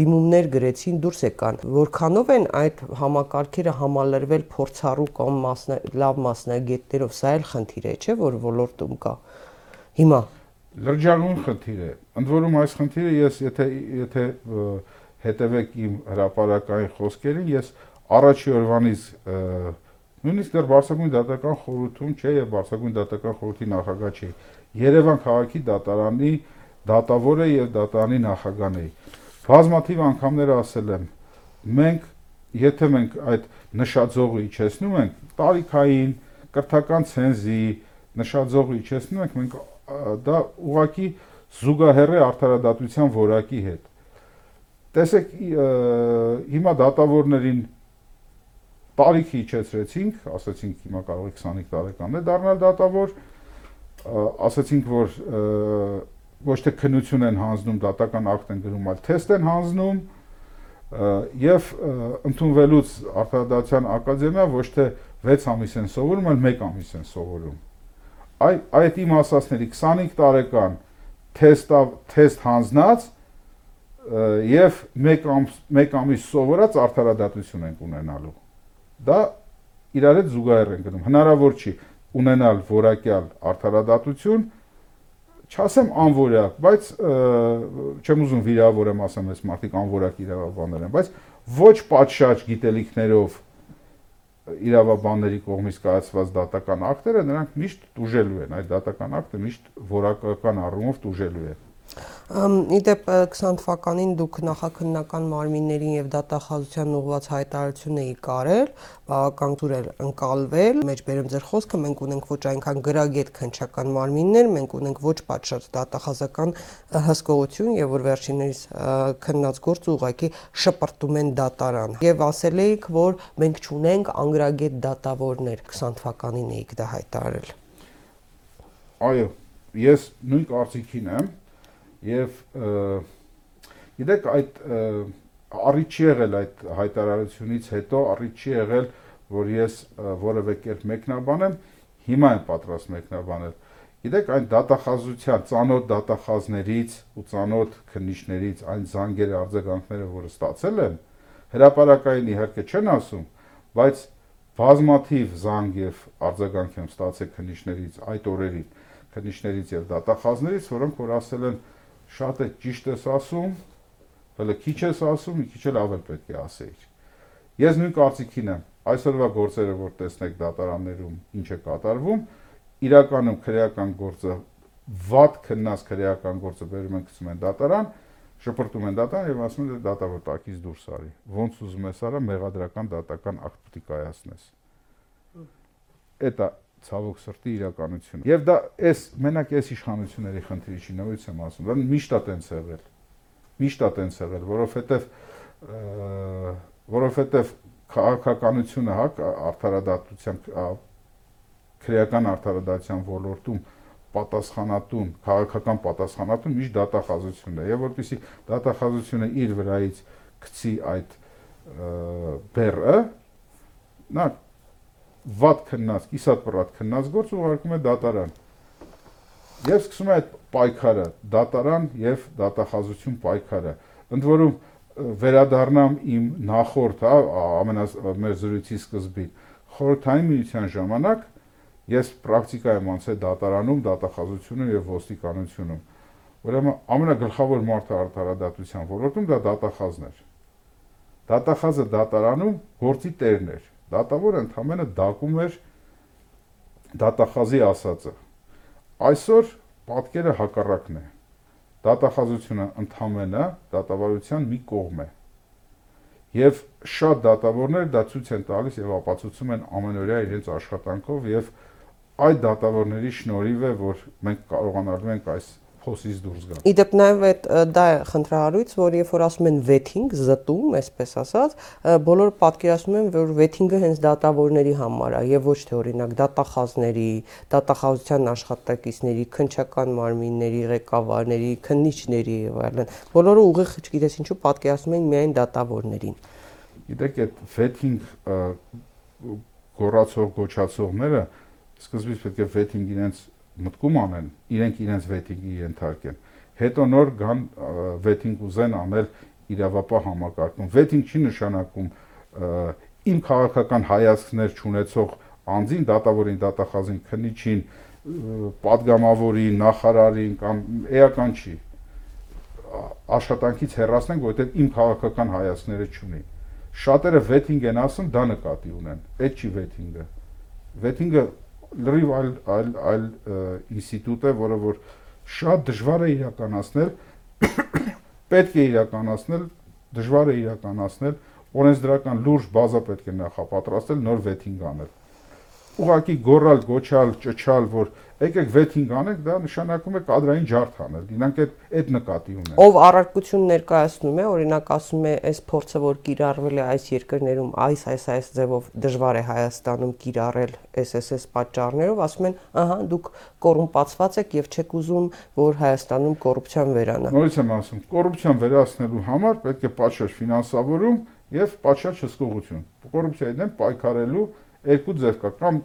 դիմումներ գրեցին դուրս եկան։ Որքանով են այդ համակարգերը համալրվել փորձառու կամ մասնա, լավ մասնագետներով, սա էլ խնդիր է, չէ՞, որ ոլորտում կա։ Հիմա լրջագույն խնդիր է։ Ընդ որում այս խնդիրը ես եթե եթե հետևեք իմ հրաապարակային խոսքերին, ես առաջի օրվանից նույնիսկ դեռ Բարսագույն դատական խորհրդում չէ եւ Բարսագույն դատական խորհրդի նախագահ չէ։ Երևան քաղաքի դատարանի դատավորը եւ դատարանի նախագահն էի։ Բազմաթիվ անգամներ ասել եմ, մենք եթե մենք այդ նշաձողը իջեցնում ենք տարիքային, կրթական ցենզի, նշաձողը իջեցնում ենք, մենք դա ուղակի զուգահեռ է արդարադատության որակի հետ տեսեք հիմա դատավորներին տարիքի իջեցրեցինք, ասացինք հիմա կարող է 25 տարեկան է դառնալ դատավոր, ասացինք որ ոչ թե քնություն են հանձնում, դատական ակտ են գրում, այլ թեստ են հանձնում եւ ընդունվելուց արտադրության ակադեմիա ոչ թե 6 ամիս են սովորում, այլ 1 ամիս են սովորում։ Այ այդ իմ ասածների 25 տարեկան թեստա թեստ հանձնած եւ 1 ամս 1 ամիս սովորած արդարադատություն ենք ունենալու դա իրար հետ զուգահեռ են գնում։ Հնարավոր չի ունենալ որակյալ արդարադատություն, չասեմ անորակ, բայց չեմ ուզում վիրավորեմ ասեմ, այս մարդիկ անորակ իրավաբաններ են, բայց ոչ պատշաճ գիտելիքներով իրավաբանների կողմից կայացված դատական ակտերը նրանք միշտ դուժելու են, այդ դատական ակտը միշտ որակական առումով դուժելու է։ Իդեպ 20 թվականին դուք նախաքննական մարմիններին եւ դատախազության ուղղված հայտարարություն էի կարել, բավական ծուր էր ընկալվել։ Մեջբերեմ ձեր խոսքը, մենք ունենք ոչ այնքան գրագետ քնչական մարմիններ, մենք ունենք ոչ պատշաճ դատախազական հսկողություն եւ որ վերջիններիս քննած գործը ուղղակի շպրտում են դատարան։ Եվ ասել էիք, որ մենք չունենք անգրագետ դատավորներ 20 թվականին էիք դա հայտարարել։ Այո, ես նույն կարծիքին եմ եւ գիտեք այդ առիթ չի եղել այդ հայտարարությունից հետո առիթ չի եղել որ ես որևէ կերպ մեկնաբանեմ հիմա եմ պատրաստ մեկնաբանել գիտեք այն դատախազության ծանոթ դատախազներից ու ծանոթ քննիչներից այն զանգերը արձագանքները որը ստացել եմ հրաապարակային իհարկե չեն ասում բայց բազմաթիվ զանգ եւ արձագանք եմ ստացել քննիչներից այդ օրերին քննիչներից եւ դատախազներից որոնք որ ասել են շատ է ճիշտ ես ասում, հələ քիչ ես ասում, մի քիչ էլ ավել պետք է ասեիր։ Ես նույն կարծիքին եմ, այսօրվա գործերը, որ տեսնեք դատարաններում ինչ է կատարվում, իրականում քրեական գործը վատ քննած քրեական գործը բերում են գցում են դատարան, շփրտում են դատարան եւ ասում են դատավոր տակից դուրս արի։ Ոնց ուզում ես արա մեղադրական դատական ակտ պետք է կայացնես։ Էտա ցավոք սրտի իրականությունը։ Եվ դա էս մենակ էս իշխանությունների խնդիրի չի, նույնից եմ ասում, դա միշտ է տենց եղել։ Միշտ է տենց եղել, որովհետև որովհետև քաղաքականությունը հա արդարադատության քրեական արդարադատության ոլորտում պատասխանատուն, քաղաքական պատասխանատուն միշտ դատախազությունն է։ Եվ որpիսի դատախազությունը իր վրայից գցի այդ բեռը, նա վատ քննած, կիսատ պրատ քննած գործ ուղարկում է դատարան։ Եվ սկսում է այդ պայքարը, դատարան եւ դատախազություն պայքարը։ Ընդ որում վերադառնամ իմ նախորդ, հա, ամենա մեր զրույցի սկզբին, խորհրդային միության ժամանակ ես պրակտիկա եմ անցել դատարանում, դատախազությունում եւ ոստիկանությունում։ Ուրեմն ամենագլխավոր մարդը արդարադատության ոլորտում դա դատախազն էր։ Դատախազը դատարանում գործի տերն էր Դատավորը ընդամենը դակում էր դատախազի ասածը։ Այսօր պատկերը հակառակն է։ Դատախազությունը ընդամենը դատավարության մի կողմ է։ Եվ շատ դատավորներ դա ցույց են տալիս եւ ապացուցում են ամենօրյա իրենց աշխատանքով եւ այդ դատավորների շնորհիվ է որ մենք կարողանալու ենք այս փոսից դուրս գալ։ Իդեպ նաև այդ դա է խնդրահարույց, որ երբ որ ասում են վեթինգ, զտում, այսպես ասած, բոլորը պատկերացնում են, որ վեթինգը հենց դատավորների համար է եւ ոչ թե օրինակ դատախազների, դատախազության աշխատակիցների, քնչական մարմինների, ղեկավարների, քննիչների եւ այլն։ Բոլորը ուղիղ, չգիտես ինչու, պատկերացնում են միայն դատավորներին։ Գիտեք, այդ վեթինգ գոռացող գոչացողները սկզբից պետք է վեթինգ իրենց մտքում անեն, իրենք իրենց վեթինգի ենթարկեն։ Հետո նոր գան վեթինգ ուզեն անել իրավապահ համակարգում։ Վեթինգ չի նշանակում իմ քաղաքական հայացքներ չունեցող անձին, դատավորին, դատախազին, քննիչին, падգամավորին, նախարարին կամ էական չի աշխատանքից հեռացնենք, որովհետև իմ քաղաքական հայացքները չունի։ Շատերը վեթինգ են ասում, դա նկատի ունեն։ Այդ չի վեթինգը։ Վեթինգը լրիվ այլ այլ այլ ինստիտուտ է, որը որ շատ դժվար է իրականացնել, պետք է իրականացնել, դժվար է իրականացնել, օրենսդրական լուրջ բազա պետք է նախապատրաստել, նոր վեթինգ անել ուղակի գորալ, գոչալ, ճճալ, որ եկեք վեթինգ անեք, դա նշանակում է կադրային ջարդ անել։ Դրանք այդ այդ նկատի ունեն։ Ով առարկություն ներկայացնում է, օրինակ ասում է, այս փորձը, որ կիրառվել է այս երկրներում, այս այս այս ձևով դժվար է Հայաստանում կիրառել SSS պատճառներով, ասում են, ահա դուք կոռումպացված եք եւ չեք ուզում, որ Հայաստանում կոռուպցիան վերանա։ Նորից եմ ասում, կոռուպցիան վերացնելու համար պետք է պատշաճ ֆինանսավորում եւ պատշաճ հսկողություն։ Կոռուպցիայի դեմ պայքարելու երկու ձև կա կամ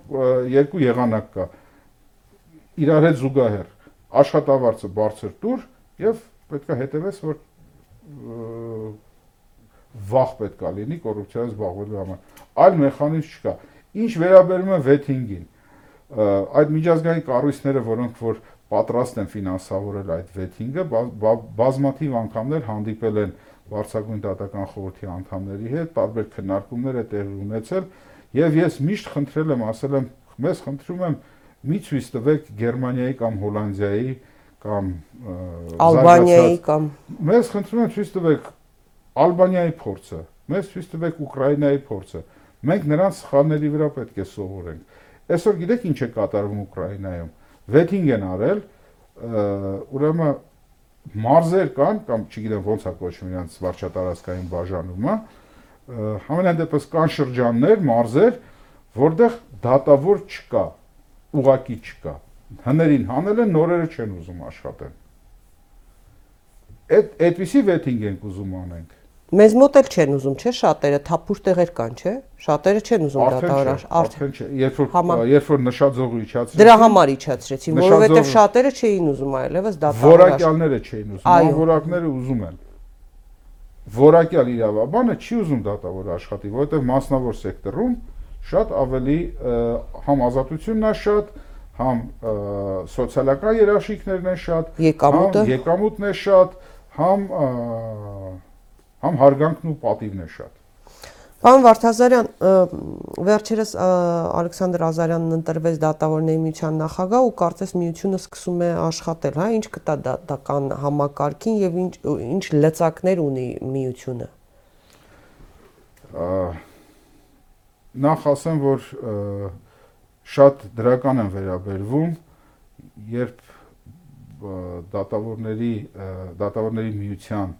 երկու եղանակ կա իրար հետ զուգահեռ աշխատավարձը բարձր տուր եւ պետքա հետևես որ վախ պետքա լինի կոռուպցիայով զբաղվելու համար այլ մեխանիզմ չկա ինչ վերաբերում է վեթինգին այդ միջազգային կառույցները որոնք որ պատրաստ են ֆինանսավորել այդ վեթինգը բազմաթիվ անգամներ հանդիպել են վարչագույն դատական խորհրդի անդամների հետ տարբեր քննարկումներ է տեղի ունեցել Եվ ես միշտ խնդրել եմ, ասել եմ, մեզ խնդրում եմ մի ցույց տվեք Գերմանիայի կամ Հոլանդիայի կամ Ալբանիայի կամ մեզ խնդրում եմ ցույց տվեք Ալբանիայի փորձը, մեզ ցույց տվեք Ուկրաինայի փորձը։ Մենք նրանց սխալների վրա պետք է սովորենք։ Այսօր գիտեք ինչ է կատարվում Ուկրաինայում։ Վեթինգ են արել, ուրեմն մարզեր կան կամ չգիտեմ ոնց է կոչվում իրանց վարչատարածքային բաժանումը, համենայն դեպս կան շրջաններ, մարզեր, որտեղ դատավոր չկա, ուղակի չկա։ Հներին հանել են, նորերը չեն ուզում աշխատեն։ Այդ այդպիսի վեթինգ ենք ուզում անենք։ Մեզ մոտ էլ չեն ուզում, չէ՞, շատերը թափուր տեղեր կան, չէ՞։ Շատերը չեն ուզում դատավորար, արդեն չէ։ Երբ որ երբ որ նշաձողը իջացրեցին։ Դրա համար իջացրեցին, որովհետև շատերը չէին ուզում այլևս դատավորար։ Որակյալները չէին ուզում, անորակները ուզում են որակյալ իրավաբանը չի ուզում դատավոր աշխատի, որովհետև մասնավոր սեկտորում շատ ավելի համ ազատությունն է շատ, համ սոցիալական երաշխիքներն են շատ, եկամուտը, եկամուտն է շատ, համ համ հարգանքն ու պատիվն է շատ։ Պարոն Վարդազարյան, վերջերս Ալեքսանդր Ազարյանն ընտրվեց դատավորների միության նախագահ ու կարծես միությունը սկսում է աշխատել, հա, ինչ կտա դատական համակարգին եւ ինչ ինչ լծակներ ունի միությունը։ Նախ ասեմ, որ շատ դրական են վերաբերվում, երբ դատավորների դատավորների միության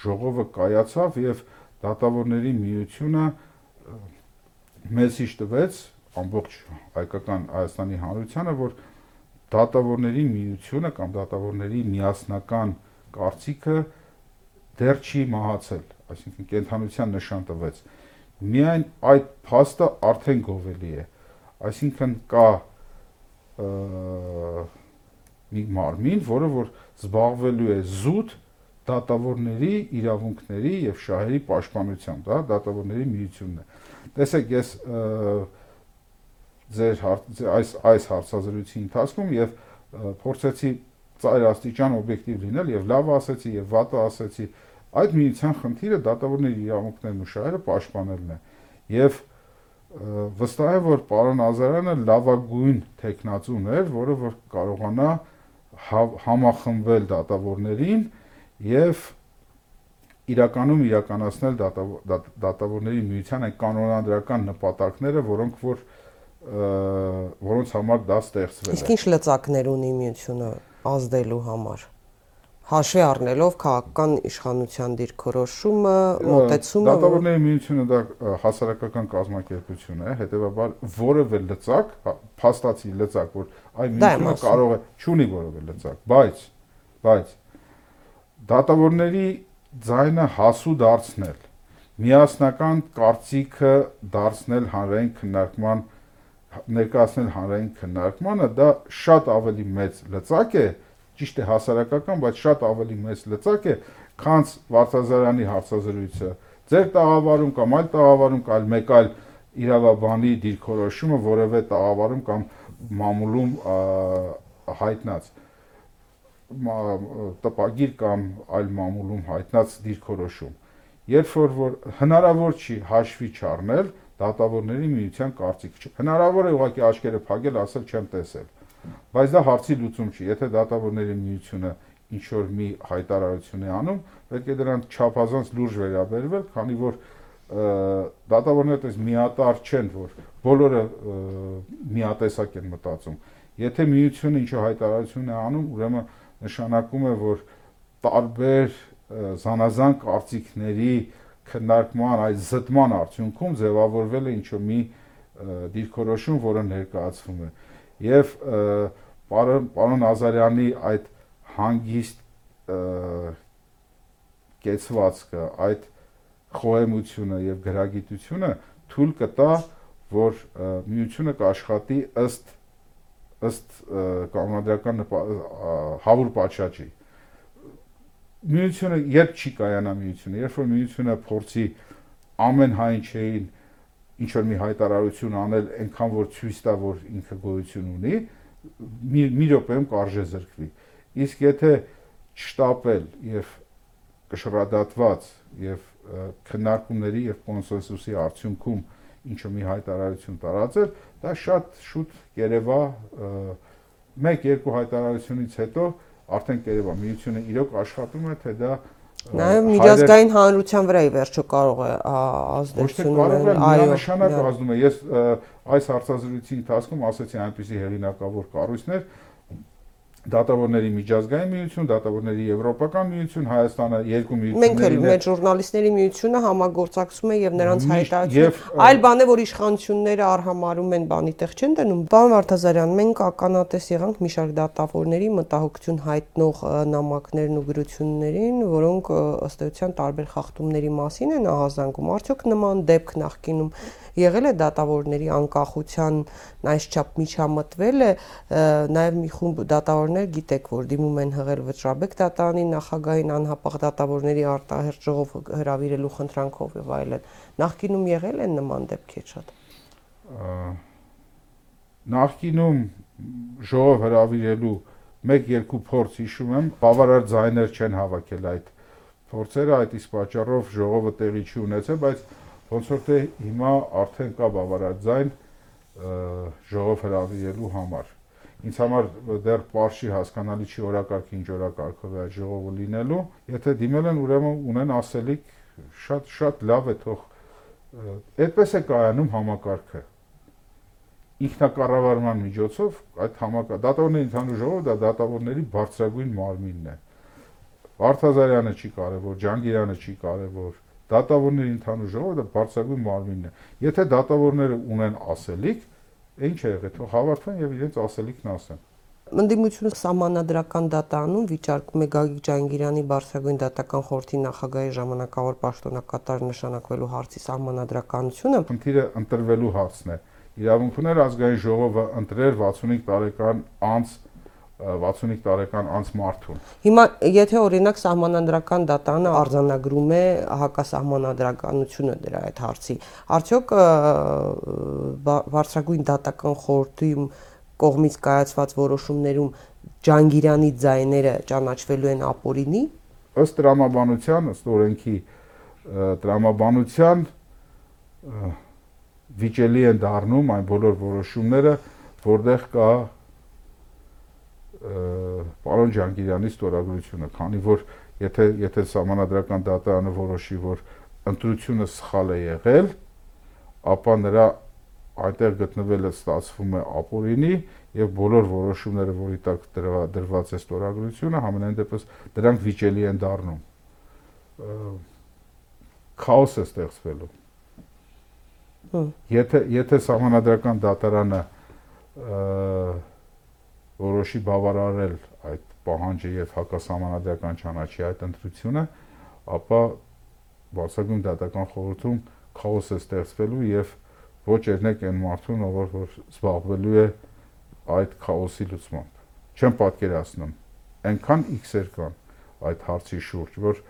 ժողովը կայացավ եւ և դատավորների միությունը մեսիջ տվեց ամբողջ հայկական Հայաստանի հանրությանը, որ դատավորների միությունը կամ դատավորների միասնական կարծիքը դեռ չի մահացել, այսինքն կենթանության նշան տվեց։ Միայն այդ փաստը արդեն գովելի է։ Այսինքն կա մի մարմին, որը որ զբաղվելու է զուտ դատավորների իրավունքների եւ շահերի պաշտպանությամբ, դա դատավորների միությունն է։ Տեսեք, ես ձեր այս այս հարցազրույցի ընթացքում եւ փորձեցի ծայր աստիճան օբյեկտիվ լինել եւ լավ ասեցի եւ վատը ասեցի այդ միության խնդիրը դատավորների իրավունքներն ու շահերը պաշտպանելն է եւ վստահ եմ որ պարոն Ազարյանը լավագույն տեխնացուն էր որը որ կարողանա համախմբել դատավորներին եւ իրականում իրականացնել դատավորների միության այն կանոնադրական նպատակները, որոնք որ որոնց համար դա ստեղծվել է։ Իսկ ինչ լծակներ ունի միությունը ազդելու համար? Հաշվի առնելով քաղաքական իշխանության դիրքորոշումը, մոտեցումը դատավորների միությունը դա հասարակական կազմակերպություն է, հետեւաբար որևէ լծակ, փաստացի լծակ, որ այ միությունը կարող է չունի որևէ լծակ, բայց բայց դատավորների ձայնը հասու դարձնել միասնական կարծիքը դարձնել հանրային քննարկման ներկայացնել հանրային քննարկմանը դա շատ ավելի մեծ լծակ է, ճիշտ է հասարակական, բայց շատ ավելի մեծ լծակ է, քան Վարդազարյանի հարցազրույցը։ Ձեր տաղավարում կամ այլ տաղավարում կամ մեկ այլ իրավաբանի դիրքորոշումը որևէ տաղավարում կամ մամուլում հայտնած տպագիր կամ այլ մամուլում հայտնած դիրքորոշում։ Երբ որ որ հնարավոր չի հաշվի չառնել դատավորների միության կարծիքը։ Հնարավոր է ուղղակի աչքերը փակել, ասել չեմ տեսել։ Բայց դա հարցի լուծում չի։ Եթե դատավորների միությունը ինչ որ մի հայտարարություն է անում, պետք է դրան չափազանց լուրջ վերաբերվել, քանի որ դատավորները դες միատար չեն, որ բոլորը միատեսակ են մտածում։ Եթե միությունը ինչ-որ հայտարարություն է անում, ուրեմն նշանակում է, որ տարբեր զանազան կարծիքների քննարկման այդ զտման արդյունքում ձևավորվել է ինչ-որ մի դիրքորոշում, որը ներկայացվում է։ Եվ պարոն պարոն Ազարյանի այդ հանգիստ կեցվածքը, այդ խոհեմությունը եւ գրագիտությունը թույլ կտա, որ միությունը կաշխատի ըստ ըստ կանոնադրական հավուր պատշաճի։ Միությունը երբ չի կայանա միությունը, երբ որ միությունը փորձի ամեն հայն չէին ինչ որ մի հայտարարություն անել, այնքան որ ցույց տա, որ ինքը գոյություն ունի, մի մի րոպեում կարժե զրկվի։ Իսկ եթե շտապել եւ կշռադատված եւ քննարկումների եւ կոնսենսուսի արդյունքում ինչ որ մի հայտարարություն տարածել, դա շատ շուտ երևա 1-2 հայտարարությունից հետո արդեն երևա միությունը իրոք աշխատում է, թե դա Նաև միջազգային հանրության վրա ի վերջո կարող է ազդեցություն ունենալ։ Այո, նշանակ ազդում է։ Ես այս հարցազրույցի ընթացքում ասացի այնպեսի հեղինակավոր կառույցներ, դատավորների միջազգային միություն, դատավորների եվրոպական միություն, Հայաստանը երկու միությունների Մենք էլ մեր ժուրնալիստների միությունը համագործակցում է եւ նրանց հայտարարություն։ Այլ բան է, որ իշխանությունները արհամարում են բանի տեղ չեն դնում։ Պարոն Վարդազարյան, մենք ականատես եղանք մի շարք դատավորների մտահոգություն հայտնող նամակներն ու գրություններին, որոնք ըստ էության տարբեր խախտումների մասին են ահազանգում։ Արդյոք նման դեպք նախկինում եղել է դատավորների անկախության այսչափ միջամտվել է նաև մի խումբ դատավորներ գիտեք որ դիմում են հղել վճռաբեկ դատարանի նախագահին անհապաղ դատավորների արտահերտ ժողով հրավիրելու խնդրանքով եւ այլն նախկինում եղել են նման դեպքեր շատ նախկինում ժողով հրավիրելու 1-2 փորձ հիշում եմ, բավարար ձայներ չեն հավաքել այդ փորձերը, այդ իսկ պատճառով ժողովը տեղի չի ունեցել, բայց ոնց որ թե հիմա արդեն կա բավարարձայն ժողով հրավիրելու համար։ Ինձ համար դեռ པարշի հասկանալի չի օրակարգի ինչ օրակարգով է այդ ժողովը լինելու։ Եթե դիմել են, ուրեմն ունեն ասելիք շատ շատ լավ է թող այդպես է կայանում համակարգը ինքնակառավարման միջոցով այդ համակարգ դատավորների ընդհանուր ժողովը դա դատավորների բարձրագույն մարմինն է Վարդազարյանը չի կարևոր, Ջանգիրյանը չի կարևոր, դատավորների ընդհանուր ժողովը դա բարձրագույն մարմինն է։ Եթե դատավորները ունեն ասելիք, ինչ է եղել, թող հավաքվեն եւ իրենց ասելիքն ասեն։ Ընդդիմությունը սահմանադրական դատանում վիճարկում է Գագիկ Ջանգիրյանի Բարսագույն դատական խորհրդի նախագահի ժամանակավոր պաշտոնակատար նշանակվելու հարցի սահմանադրականությունը։ Խնդիրը ընտրվելու հարցն է։ Իրավունքներ ազգային ժողովը ընտրեր 65 տարեկան անց 65 տարեկան անց մարդուն։ Հիմա եթե օրինակ սահմանադրական դատանը արձանագրում է հակասահմանադրականությունը դրա այդ հարցի, արդյոք բարձրագույն դատական խորհրդի կողմից կայացված որոշումներում Ջանգիրյանի ձայները ճանաչվելու են ապօրինի։ Ըստ տրամաբանության, ըստ օրենքի տրամաբանության վիճելի են դառնում այն բոլոր որոշումները, որտեղ կա պարոն Ջանգիրյանի ստորագրությունը, քանի որ եթե եթե համանadrական դատարանը որոշի, որ ընտրությունը սխալ է եղել, ապա նրա այնտեղ գտնվելը ստացվում է ապօրինի եւ բոլոր որոշումները, որի տակ դրված է ստորագրությունը, համենայն դեպս դրանք վիճելի են դառնում։ Քաոս է ստեղծվելու։ Եթե եթե համանadrական դատարանը որոշի բավարարել այդ պահանջը եւ հակասահմանադրական ճանաչի այդ ընտրությունը, ապա բարձրագույն դատական խորհրդում քաոս է ստեղծվելու եւ ոչ երնեք այն մարդուն, ով որ զբաղվելու է այդ քաոսի լուծմամբ։ Չեմ պատկերացնում։ Այնքան X-եր կան այդ հարցի շուրջ, որ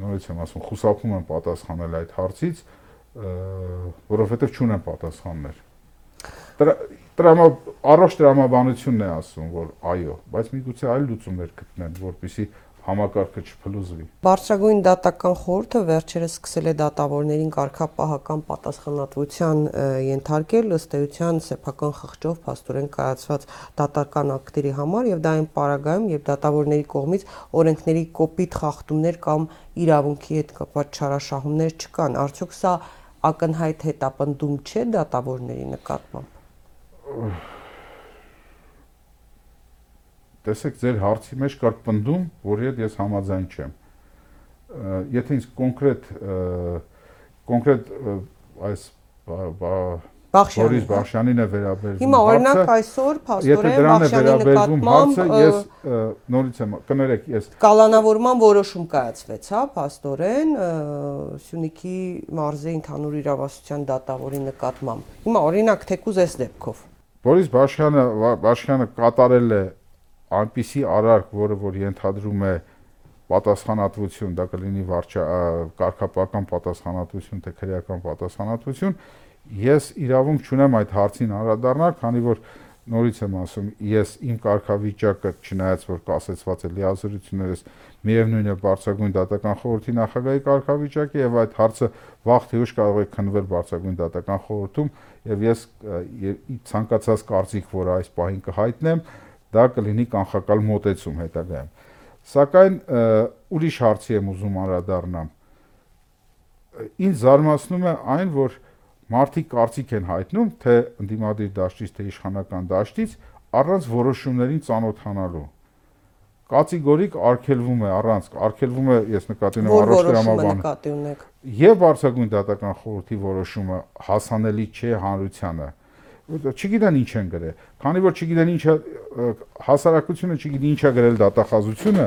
նորից եմ ասում, խուսափում եմ պատասխանել այդ հարցից, որովհետև չունեմ պատասխաններ։ Դրա դրամա առողջ դրամաբանությունն է ասում, որ այո, բայց միգուցե այլ լուծումներ գտնեն, որպեսզի համակարգը չփլուզվի։ Բարձրագույն դատական խորհուրդը վերջերս սկսել է դատավորներին կարգապահական պատասխանատվության ենթարկել ըստ էության սեփական խղճով փաստորեն կայացված դատական ակտերի համար եւ դա այն պարագայում, երբ դատավորների կողմից օրենքների կոպիտ խախտումներ կամ իրավունքի հետ կապված չարաշահումներ չկան։ Արդյոք սա ակնհայտ հետապնդում չէ դատավորների նկատմամբ տեսեք ձեր հարցի մեջ կար պնդում, որի հետ ես համաձայն չեմ։ Եթե ինձ կոնկրետ կոնկրետ այս Բախշյանի Բախշյանին է վերաբերվում։ Հիմա օրինակ այսօր փաստորեն Բախշյանի նկատմամբ ես նորից եմ կներեք ես կալանավորման որոշում կայացվեց, հա, փաստորեն Սյունիքի մարզի ընդհանուր իրավասության դատավորի նկատմամբ։ Հիմա օրինակ թեկուզ այս դեպքով Բորիս Բաշյանը Բաշյանը կատարել է այնպիսի արարք, որը որ ենթադրում է պատասխանատվություն, դա կլինի վարչա կարգապահական պատասխանատվություն, թե քրեական պատասխանատվություն, ես իրավունք չունեմ այդ հարցին անդրադառնալ, քանի որ նորից եմ ասում, ես իմ կարգավիճակը չնայած որ կասեցված է լիազորություններս միևնույն է բարձրագույն դատական խորհրդի նախագահի կարգավիճակը եւ այդ հարցը վաղ թե ուշ կարող է քննվել բարձրագույն դատական խորհրդում եւ ես ցանկացած կարծիք, որ այս պահին կհայտնեմ, դա կլինի կանխակալ մոտեցում հետագայում։ Սակայն ուրիշ հարցի եմ ուզում անդրադառնամ։ Ինչ զարմացնում է այն, որ մարդիկ կարծիք են հայտնում, թե ընդդիմադիր դաշտից, թե իշխանական դաշտից առանց որոշումներին ծանոթանալու կատեգորիկ արգելվում է առանց արգելվում է ես նկատի ունեմ առողջ դրամաբան նկատի ունեք եւ բարձրագույն դատական խորհրդի որոշումը հասանելի չէ հանրությանը չգիտեն ինչ են գրել։ Քանի որ չգիտեն ինչը հասարակությունը չգիտի ինչա գրել դատախազությունը,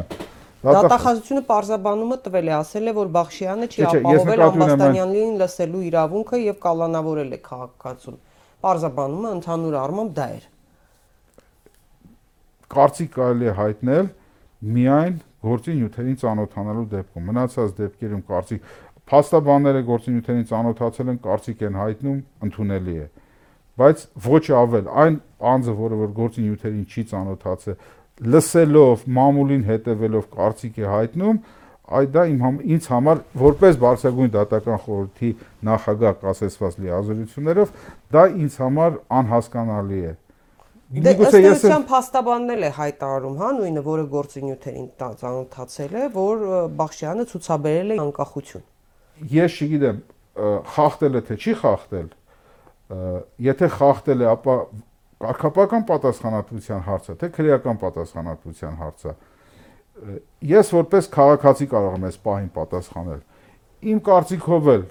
Դատախազությունը պարզաբանումը տվել է, ասել է, որ Բախշյանը չի ապահովել Ամբաստանյանին լսելու իրավունքը եւ կալանավորել է քաղաքացուն։ Պարզաբանումը ընդհանուր առմամբ դա էր։ Կարծիք կարելի է հայտնել միայն գործի նյութերին ծանոթանալու դեպքում։ Մնացած դեպքերում կարծիք փաստաբանները գործի նյութերին ծանոթացել են, կարծիք են հայտնում, ընդունելի է բայց ոչ ավել այն անձը, որը որ գործի նյութերին չի ծանոթացել, լսելով, մամուլին հետևելով կարծիք է հայտնում, այդ դա իմ համ, ինձ համար որպես բարձրագույն դատական խորհրդի նախագահ կասեցված լիազորություններով դա ինձ համար անհասկանալի է Դե ըստ էության փաստաբաննել է հայտարարում, հա, նույնը, որը գործի նյութերին ծանոթացել է, որ Բախշյանը ցուցաբերել է անկախություն։ Ես չգիտեմ, խախտել է թե չի խախտել, եթե խախտել է, ապա կարգապահական պատասխանատվության հարցը, թե քրեական պատասխանատվության հարցը։ Ես որպես քաղաքացի կարող եմ այս պահին պատասխանել։ Իմ կարծիքով էլ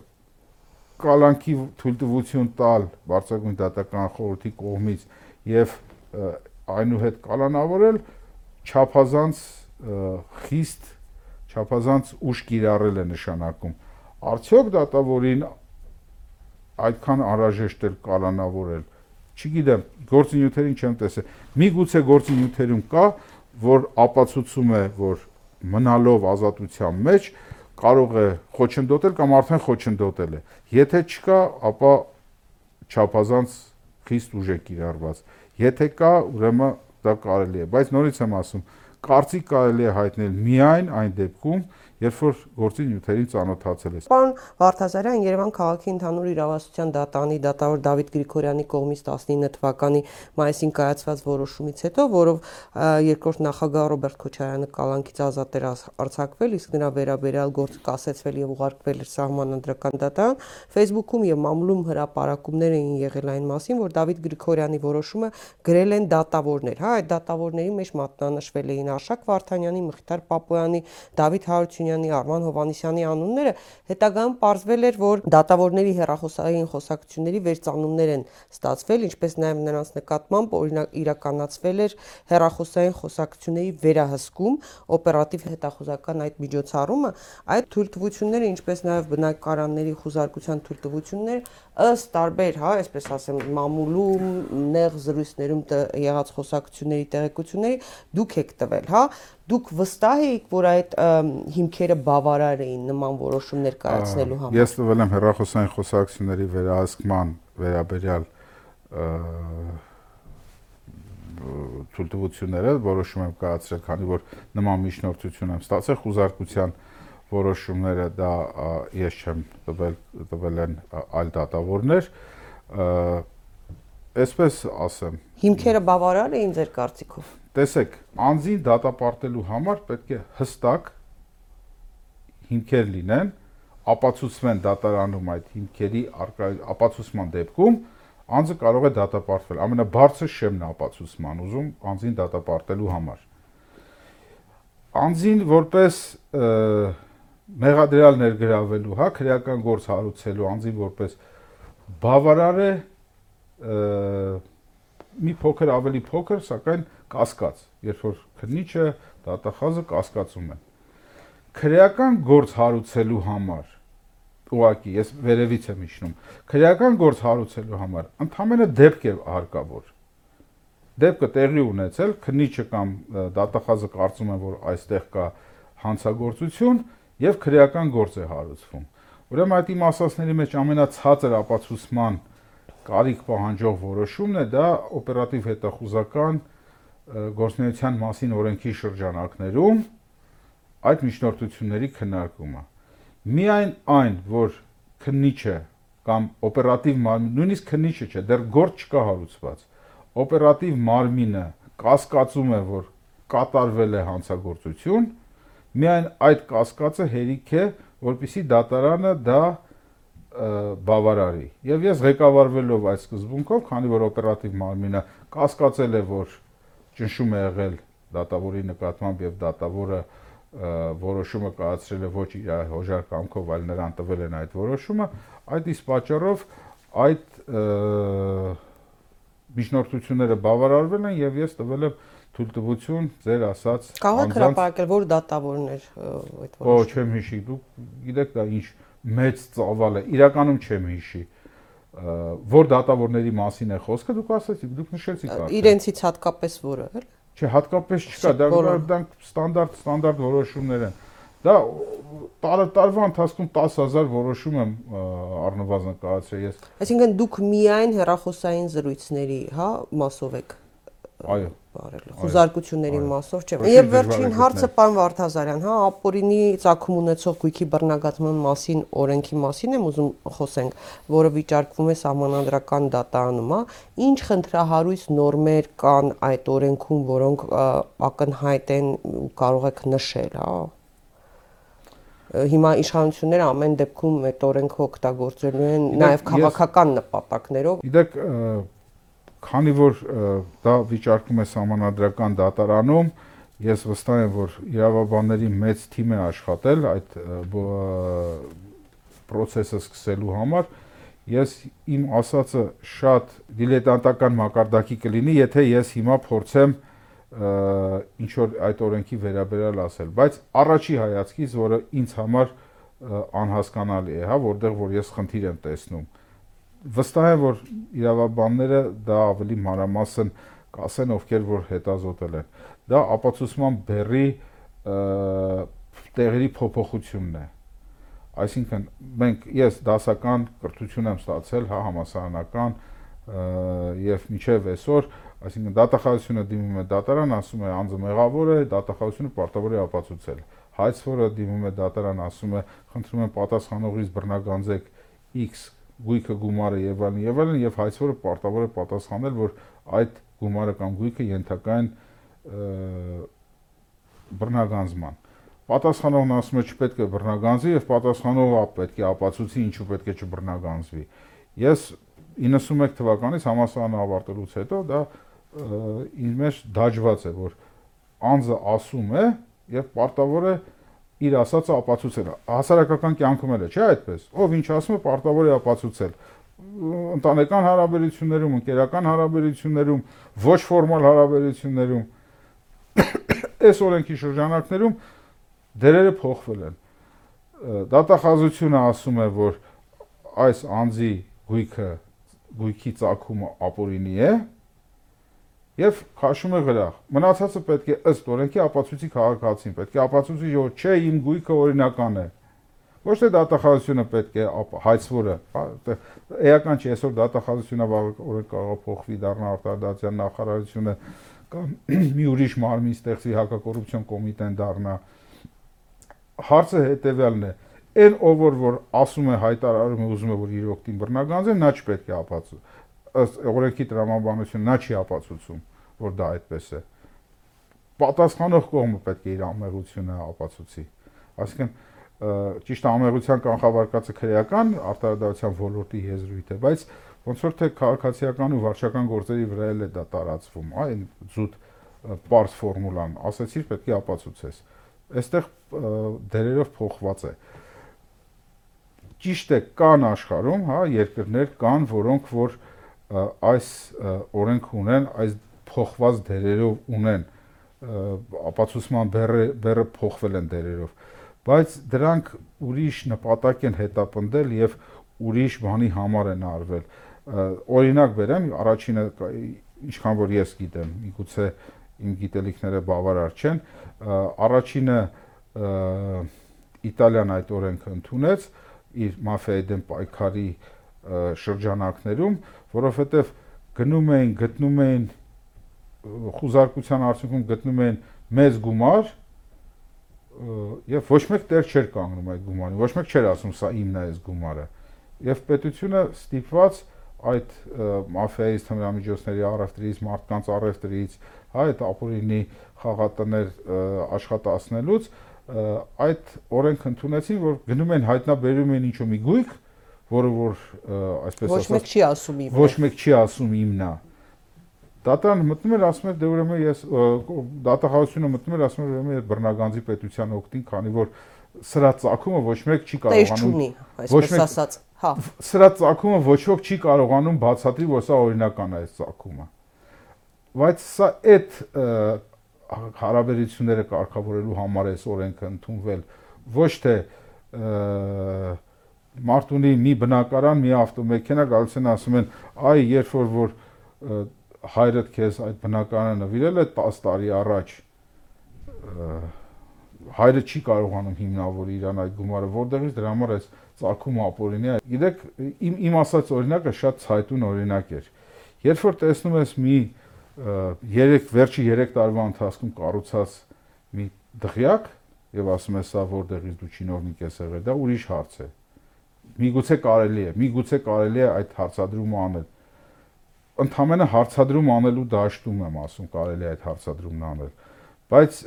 կալանքի թույլտվություն տալ բարձրագույն դատական խորհրդի կողմից եւ այնուհետ կալանավորել չափազանց խիստ չափազանց ուշ կիրառել է նշանակում արդյոք դատավորին այդքան անհրաժեշտ էր կալանավորել։ Չգիտեմ, գործի նյութերին չեմ տեսել։ Միգուցե գործի նյութերում կա, որ ապացուցում է, որ մնալով ազատության մեջ կարող է խոչընդոտել կամ արդեն խոչընդոտել է։ Եթե չկա, ապա չափազանց խիստ ուժ է կիրառված։ Եթե կա, ուրեմն դա կարելի է, բայց նորից եմ ասում, կարծիք կարելի է հայտնել միայն այն դեպքում, երբ որ գործի նյութերին ծանոթացել ես։ Պարոն Վարդազարյան Երևան քաղաքի ընդհանուր իրավասության դատանի դատավոր Դավիթ Գրիգորյանի կողմից 19 թվականի մայիսին կայացված որոշումից հետո, որով երկրորդ նախագահ Ռոբերտ Քոչարյանը կալանքից ազատ էր արձակվել, իսկ նրա վերաբերյալ գործը կասեցվել եւ ուղարկվել էր սահմանադրական դատարան, Facebook-ում եւ մամուլում հրապարակումներ էին եղել այն մասին, որ Դավիթ Գրիգորյանի որոշումը գրել են դատավորներ, հա, այդ դատավորների մեջ մատնանշվել էին Արշակ Վարդանյանի, Մխիթար Պապոյանի, Դավիթ Հարությունյանի Հարությունյանի, Արման Հովանիսյանի անունները, հետագայում ողջվել էր, որ դատավորների հերախոսային խոսակցությունների վերծանումներ են ստացվել, ինչպես նաև նրանց նկատմամբ օրինակ իրականացվել էր հերախոսային խոսակցությունների վերահսկում, օպերատիվ հետախուզական այդ միջոցառումը, այդ թույլտվությունները, ինչպես նաև բնակարանների խուզարկության թույլտվությունները ըստ տարբեր, հա, այսպես ասեմ, մամուլում, նեղ զրույցներում եղած խոսակցությունների տեղեկությունների դուք եք տվել, հա, դուք վստահ եք, որ այդ հիմքերը բավարար էին նման որոշումներ կայացնելու համար։ Ես տվել եմ հերախոսային խոսակցությունների վերահսկման վերաբերյալ թույլտվությունները որոշում եմ կայացրել, քանի որ նման միջնորդություն եմ ստացել խուզարկության որոշումները դա ես չեմ տվել տվել են այլ դատավորներ այսպես ասեմ հիմքերը բավարար էին ձեր կարծիքով տեսեք անձին դատապարտելու համար պետք է հստակ հիմքեր լինեն ապացուցվեն դատարանում այդ հիմքերի ապացուցման դեպքում անձը կարող է դատապարտվել ամենաբարձր շեմն ապացուցման ուզում անձին դատապարտելու համար անձին որպես մեղադրյալ ներգրավելու, հա, քրեական գործ հարուցելու անձին որպես բավարար է մի փոքր ավելի փոքր, սակայն կասկած, երբ որ քննիչը դատախազը կասկածում է։ Քրեական գործ հարուցելու համար ուղակի ես վերևից եմ իջնում։ Քրեական գործ հարուցելու համար ընդհանրապես դեպք է հարկավոր։ Դեպքը տեղի ունեցել, քննիչը կամ դատախազը կարծում է, որ այստեղ կա հանցագործություն եւ քրեական գործ է հարուցվում։ Ուրեմն այդ իմ ասացների մեջ ամենացածր ապացուցման կարիք պահանջող որոշումն է դա օպերատիվ հետախուզական գործնեության մասին օրենքի շրջանակներում այդ միջնորդությունների քննարկումը միայն այն, որ քննիչը կամ օպերատիվ մարմին, նույնիսկ քննիչը չէ, դեռ գործ չկա հարուցված։ Օպերատիվ մարմինը կասկածում է, որ կատարվել է հանցագործություն, միայն այդ կասկածը հերիք է, որpիսի դատարանը դա բավարարի։ Եվ ես ղեկավարվելով այդ սկզբունքով, քանի որ օպերատիվ մարմինը կասկածել է, որ ճնշում է եղել դատավորի նկատմամբ եւ դատավորը դա որոշումը կայացրել է ոչ իր հոժար կամքով, այլ նրան տվել են այդ որոշումը, այդ իսկ պատճառով այդ միջնորդությունները բավարարվել են եւ ես տվել եմ թույլտվություն ձեր ասած Կարող եք հրապարակել որ դատավորներ այդ որոշումը։ Օ, չեմ հիշի, դուք գիտեք դա ինչ մեծ ծավալ է, իրականում չեմ հիշի որ դատավորների մասին է խոսքը, դուք ասացիք, դուք նշեցիք արդեն։ Իրենցից հատկապես որը, էլի։ Չէ, հատկապես չկա, դա դրանք ստանդարտ ստանդարտ որոշումներ են։ Դա տարը տարվա ընթացքում 10000 որոշում եմ առնվազն կայացրել ես։ Այսինքն դուք միայն հերախոսային զրույցների, հա, մասով եք Այո բարել։ Խոզարկությունների մասով չէ։ Եվ վերջին հարցը պարոն Վարդազարյան, հա, ապօրինի ցակում ունեցող գույքի բռնագացման մասին օրենքի մասին եմ ուզում խոսենք, որը վիճարկվում է համանadrական դատարանում, հա։ Ինչ խնդրահարույց նորմեր կան այդ օրենքում, որոնք ակնհայտ են ու կարող եք նշել, հա հիմա իշխանությունները ամեն դեպքում այդ օրենքը օգտագործելու են նաև քաղաքական նպատակներով։ Գիտեք, Քանի որ դա վիճարկում է համանadrական դատարանում, ես վստահ եմ, որ իրավաբանների մեծ թիմ է աշխատել այդ process-ը սկսելու համար։ Ես իմ ասածը շատ դիլետանտական մակարդակի կլինի, եթե ես հիմա փորձեմ ինչ որ այդ օրենքի վերաբերյալ ասել, բայց առաջի հայացքից, որը ինձ համար անհասկանալի է, հա, որտեղ որ ես խնդիր եմ տեսնում վստահ եմ, որ իրավաբանները դա ավելի մանրամասն կասեն, ովքեր որ հետազոտել են։ Դա ապացուցման բերի տեղերի փոփոխությունն է։ Այսինքն մենք ես դասական կրթություն եմ ստացել, հա համասարանական եւ միջև այսօր, այսինքն դատախազությունը դիմում է դատարան, ասում է անձը մեղավոր է, դատախազությունը պարտավոր է ապացուցել։ Հայցվորը դիմում է դատարան, ասում է, խնդրում եմ պատասխանողից բռնագանձեք X գույքը գումարը եւ այլն եւ այլն եւ հայցվորը պարտավոր է պատասխանել, որ այդ գումարը կամ գույքը ենթակային բռնագանձման։ Պատասխանողն ասում է չպետք է բռնագանձի եւ պատասխանողը պետք է ապացուցի ինչու պետք է չբռնագանձվի։ Ես 91 թվականից համասարանը ավարտելուց հետո դա ինձ մեջ դաջված է, որ անձը ասում է եւ պարտավոր է իր ասածը ապացուցել։ Հասարակական կյանքում էլ է, չէ՞ այդպես։ Ով ինչ ասում է, պարտավոր է ապացուցել ընտանեկան հարաբերություններում, ընկերական հարաբերություններում, ոչ ֆորմալ հարաբերություններում այս օրենքի շրջանակներում դերերը փոխվել են։ Դատախազությունը ասում է, որ այս անձի գույքը գույքի ցակումը ապօրինի է եւ քաշում է գրախ։ Մնացածը պետք է ըստ օրենքի ապացույցի քաղաքացին, պետք է ապացույցի, որ չէ իմ գույքը օրինական է։ Ոչ թե դատախազությունը պետք է հայցվորը, էական չի, այսօր դատախազությունը օրենք կարող փոխվի դառնա արտադրության նախարարությունը կամ մի ուրիշ մարմին ստեղծի հակակոռուպցիոն կոմիտեն դառնա։ Հարցը հետեւյալն է. Այն ով որ ասում է հայտարարում է ուզում է որ իր օգտին բռնագանձ է նա չպետք է ապացուցի ըստ օրենքի տրամաբանություն նա չի ապացուցում որ դա այդպես է պատասխանող կողմը պետք է իր ամեղությունը ապացուցի այսինքն ճիշտ ամեղության կանխավարկածը քրեական արտադրության ոլորտի եզրույթ է բայց ոնց որ թե քաղաքացիական ու վարչական գործերի վրա էլ է դա տարածվում այն զուտ պարզ ֆորմուլան ասացիր պետք է ապացուցես այստեղ դերերով փոխված է ճիշտ է կան աշխարհում, հա, երկրներ կան, որոնք որ այս օրենք ունեն, այս փոխված դերերով ունեն ապացուցման բերը բերը փոխվել են դերերով, բայց դրանք ուրիշ նպատակ են հետապնդել եւ ուրիշ բանի համար են արվել։ Օրինակ բերեմ, առաջինը ինչքան որ ես գիտեմ, միգուցե իմ գիտելիքները բավարար չեն, առաջինը Իտալիան այդ օրենքը ընդունեց, իր մաֆիայի դեմ պայքարի շրջանակներում, որովհետև գնում էին, գտնում էին խուզարկության արդյունքում գտնում էին մեծ գումար եւ ոչ մեկ տեր չէր կանգնում այդ գումարին, ոչ մեկ չէր ասում սա իմն է այս գումարը։ Եվ պետությունը ստիպված այդ մաֆիայի թմրամիջոցների առևտրից, մարդկանց առևտրից, այդ ապօրինի խաղատներ աշխատացնելուց այդ օրենք ընդունեցին, որ գնում են հայտնաբերում են ինչ-որ մի գույք, որը որ այսպես ասած ոչ մեկ չի ասում իմ ոչ մեկ չի ասում իմն է դատարան մտնում էր ասում էր դե ուրեմն ես դատախազությունը մտնում էր ասում էր ուրեմն ես բռնագանձի պետության օգտին քանի որ սրա ցակումը ոչ մեկ չի կարողանում այսպես ասած հա սրա ցակումը ոչ ոք չի կարողանում բացատրի որ սա օրինական է այս ցակումը բայց սա այդ հարաբերությունները կարգավորելու համար էս օրենքը ընդունվել ոչ թե Մարտունի մի բնակարան, մի ավտոմեքենա գալիս են ասում են, այ երբ որ որ հայրդ քեզ այդ բնակարանը նվիրել է 10 տարի առաջ հայրը չի կարողանում հիմնավորի իրան այդ գումարը, որտեղից դրա համար այս ցակումը ապօրինի Գիտեք, իմ իմ ասած օրինակը շատ ցայտուն օրինակ էր։ Երբ որ տեսնում ես մի 3 վերջի 3 տարվա ընթացքում կառուցած մի դղյակ եւ ասում ես սա որտեղից դու չինովնիկ ես եղել, դա ուրիշ հարց է։ Միգուցե կարելի է, միգուցե կարելի է այդ հարցադրումը անել։ Ընդհանրապես հարցադրում անելու դաշտում եմ ասում, կարելի է այդ հարցադրումն անել։ Բայց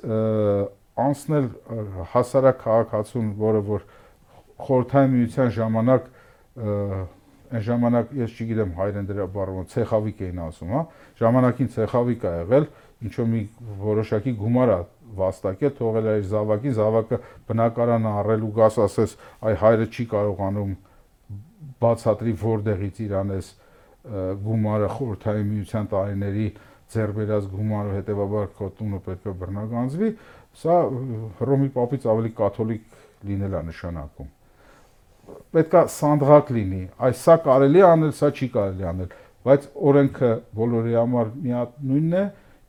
անցնել հասարակ քաղաքացուն, որը որ խորհրդային միության ժամանակ այն ժամանակ ես չգիտեմ հայերեն դրա բառը ցեխավիկ էին ասում, հա, ժամանակին ցեխավիկ ա եղել, ինչ որ մի որոշակի գումար ա վաստակել, թողել է իր զավակին, զավակը բնակարան առել ու գաս ասես, այ հայրը չի կարողանում բացատրի որտեղից իրանես գումարը խորթային միության տարիների ձերբերած գումարը հետեւաբար քո տունը պետք է բռնագանձվի, սա Հռոմի papից ավելի կաթոլիկ լինել է նշանակում պետքա սանդղակ լինի։ Այս սա կարելի անել, սա չի կարելի անել, բայց օրենքը բոլորի համար մի հատ նույնն է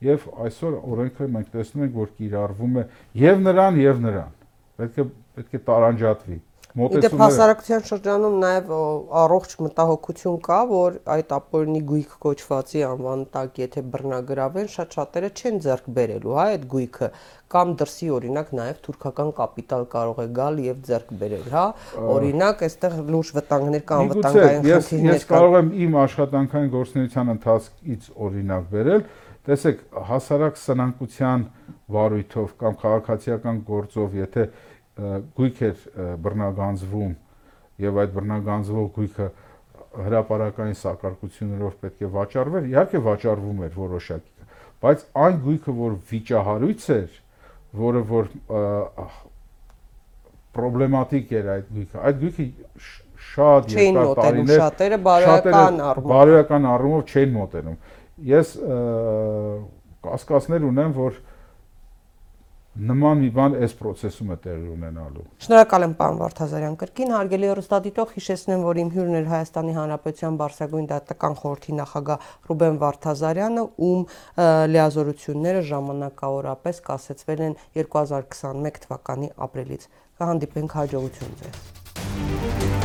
եւ այսօր օրենքը մենք տեսնում ենք, որ կիրառվում է եւ նրան եւ նրան։ Պետք է պետք է տարանջատվի մոտեցումները։ Իդեպ հասարակության շրջանում նաև առողջ մտահոգություն կա, որ այդ ապօրինի գույք կոչվածի անվան տակ, եթե բռնագրավեն, շատ շատերը չեն ձեռք բերելու, հա, այդ գույքը կամ դրսի օրինակ նաև թուրքական կապիտալ կարող է գալ եւ ձեռք բերել, հա։ Օրինակ, այստեղ լուրջ վտանգներ կան, վտանգային խնդիրներ կան։ Ես կարող եմ իմ աշխատանքային գործունեության ընթացքից օրինակ բերել, տեսեք, հասարակ սնանկության վարույթով կամ քաղաքացիական գործով, եթե գույք էր բռնագանձվում եւ այդ բռնագանձվող գույքը հրաապարական սակարկություններով պետք է վաճառվեր, իհարկե վաճառվում էր որոշակի, բայց այն գույքը, որ վիճահարույց էր, որը որ պրոբլեմատիկ էր այդ գույքը։ Այդ գույքը շատ երկար տարիներ շատերը բարոյական առումով։ բարոյական առումով չէին մոտենում։ Ես կասկածներ ունեմ, որ նման մի բան այս process-ում է տեղի ունենալու։ Շնորհակալ եմ պարոն Վարդազարյան։ Կրկին հարգելի հեռուստադիտող հիշեցնեմ, որ իմ հյուրն էր Հայաստանի Հանրապետության Բարսագույն դատական խորհրդի նախագահ Ռուբեն Վարդազարյանը, ում լիազորությունները ժամանակավորապես կասեցվել են 2021 թվականի ապրիլից։ Կհանդիպենք հաջողություն ձեզ։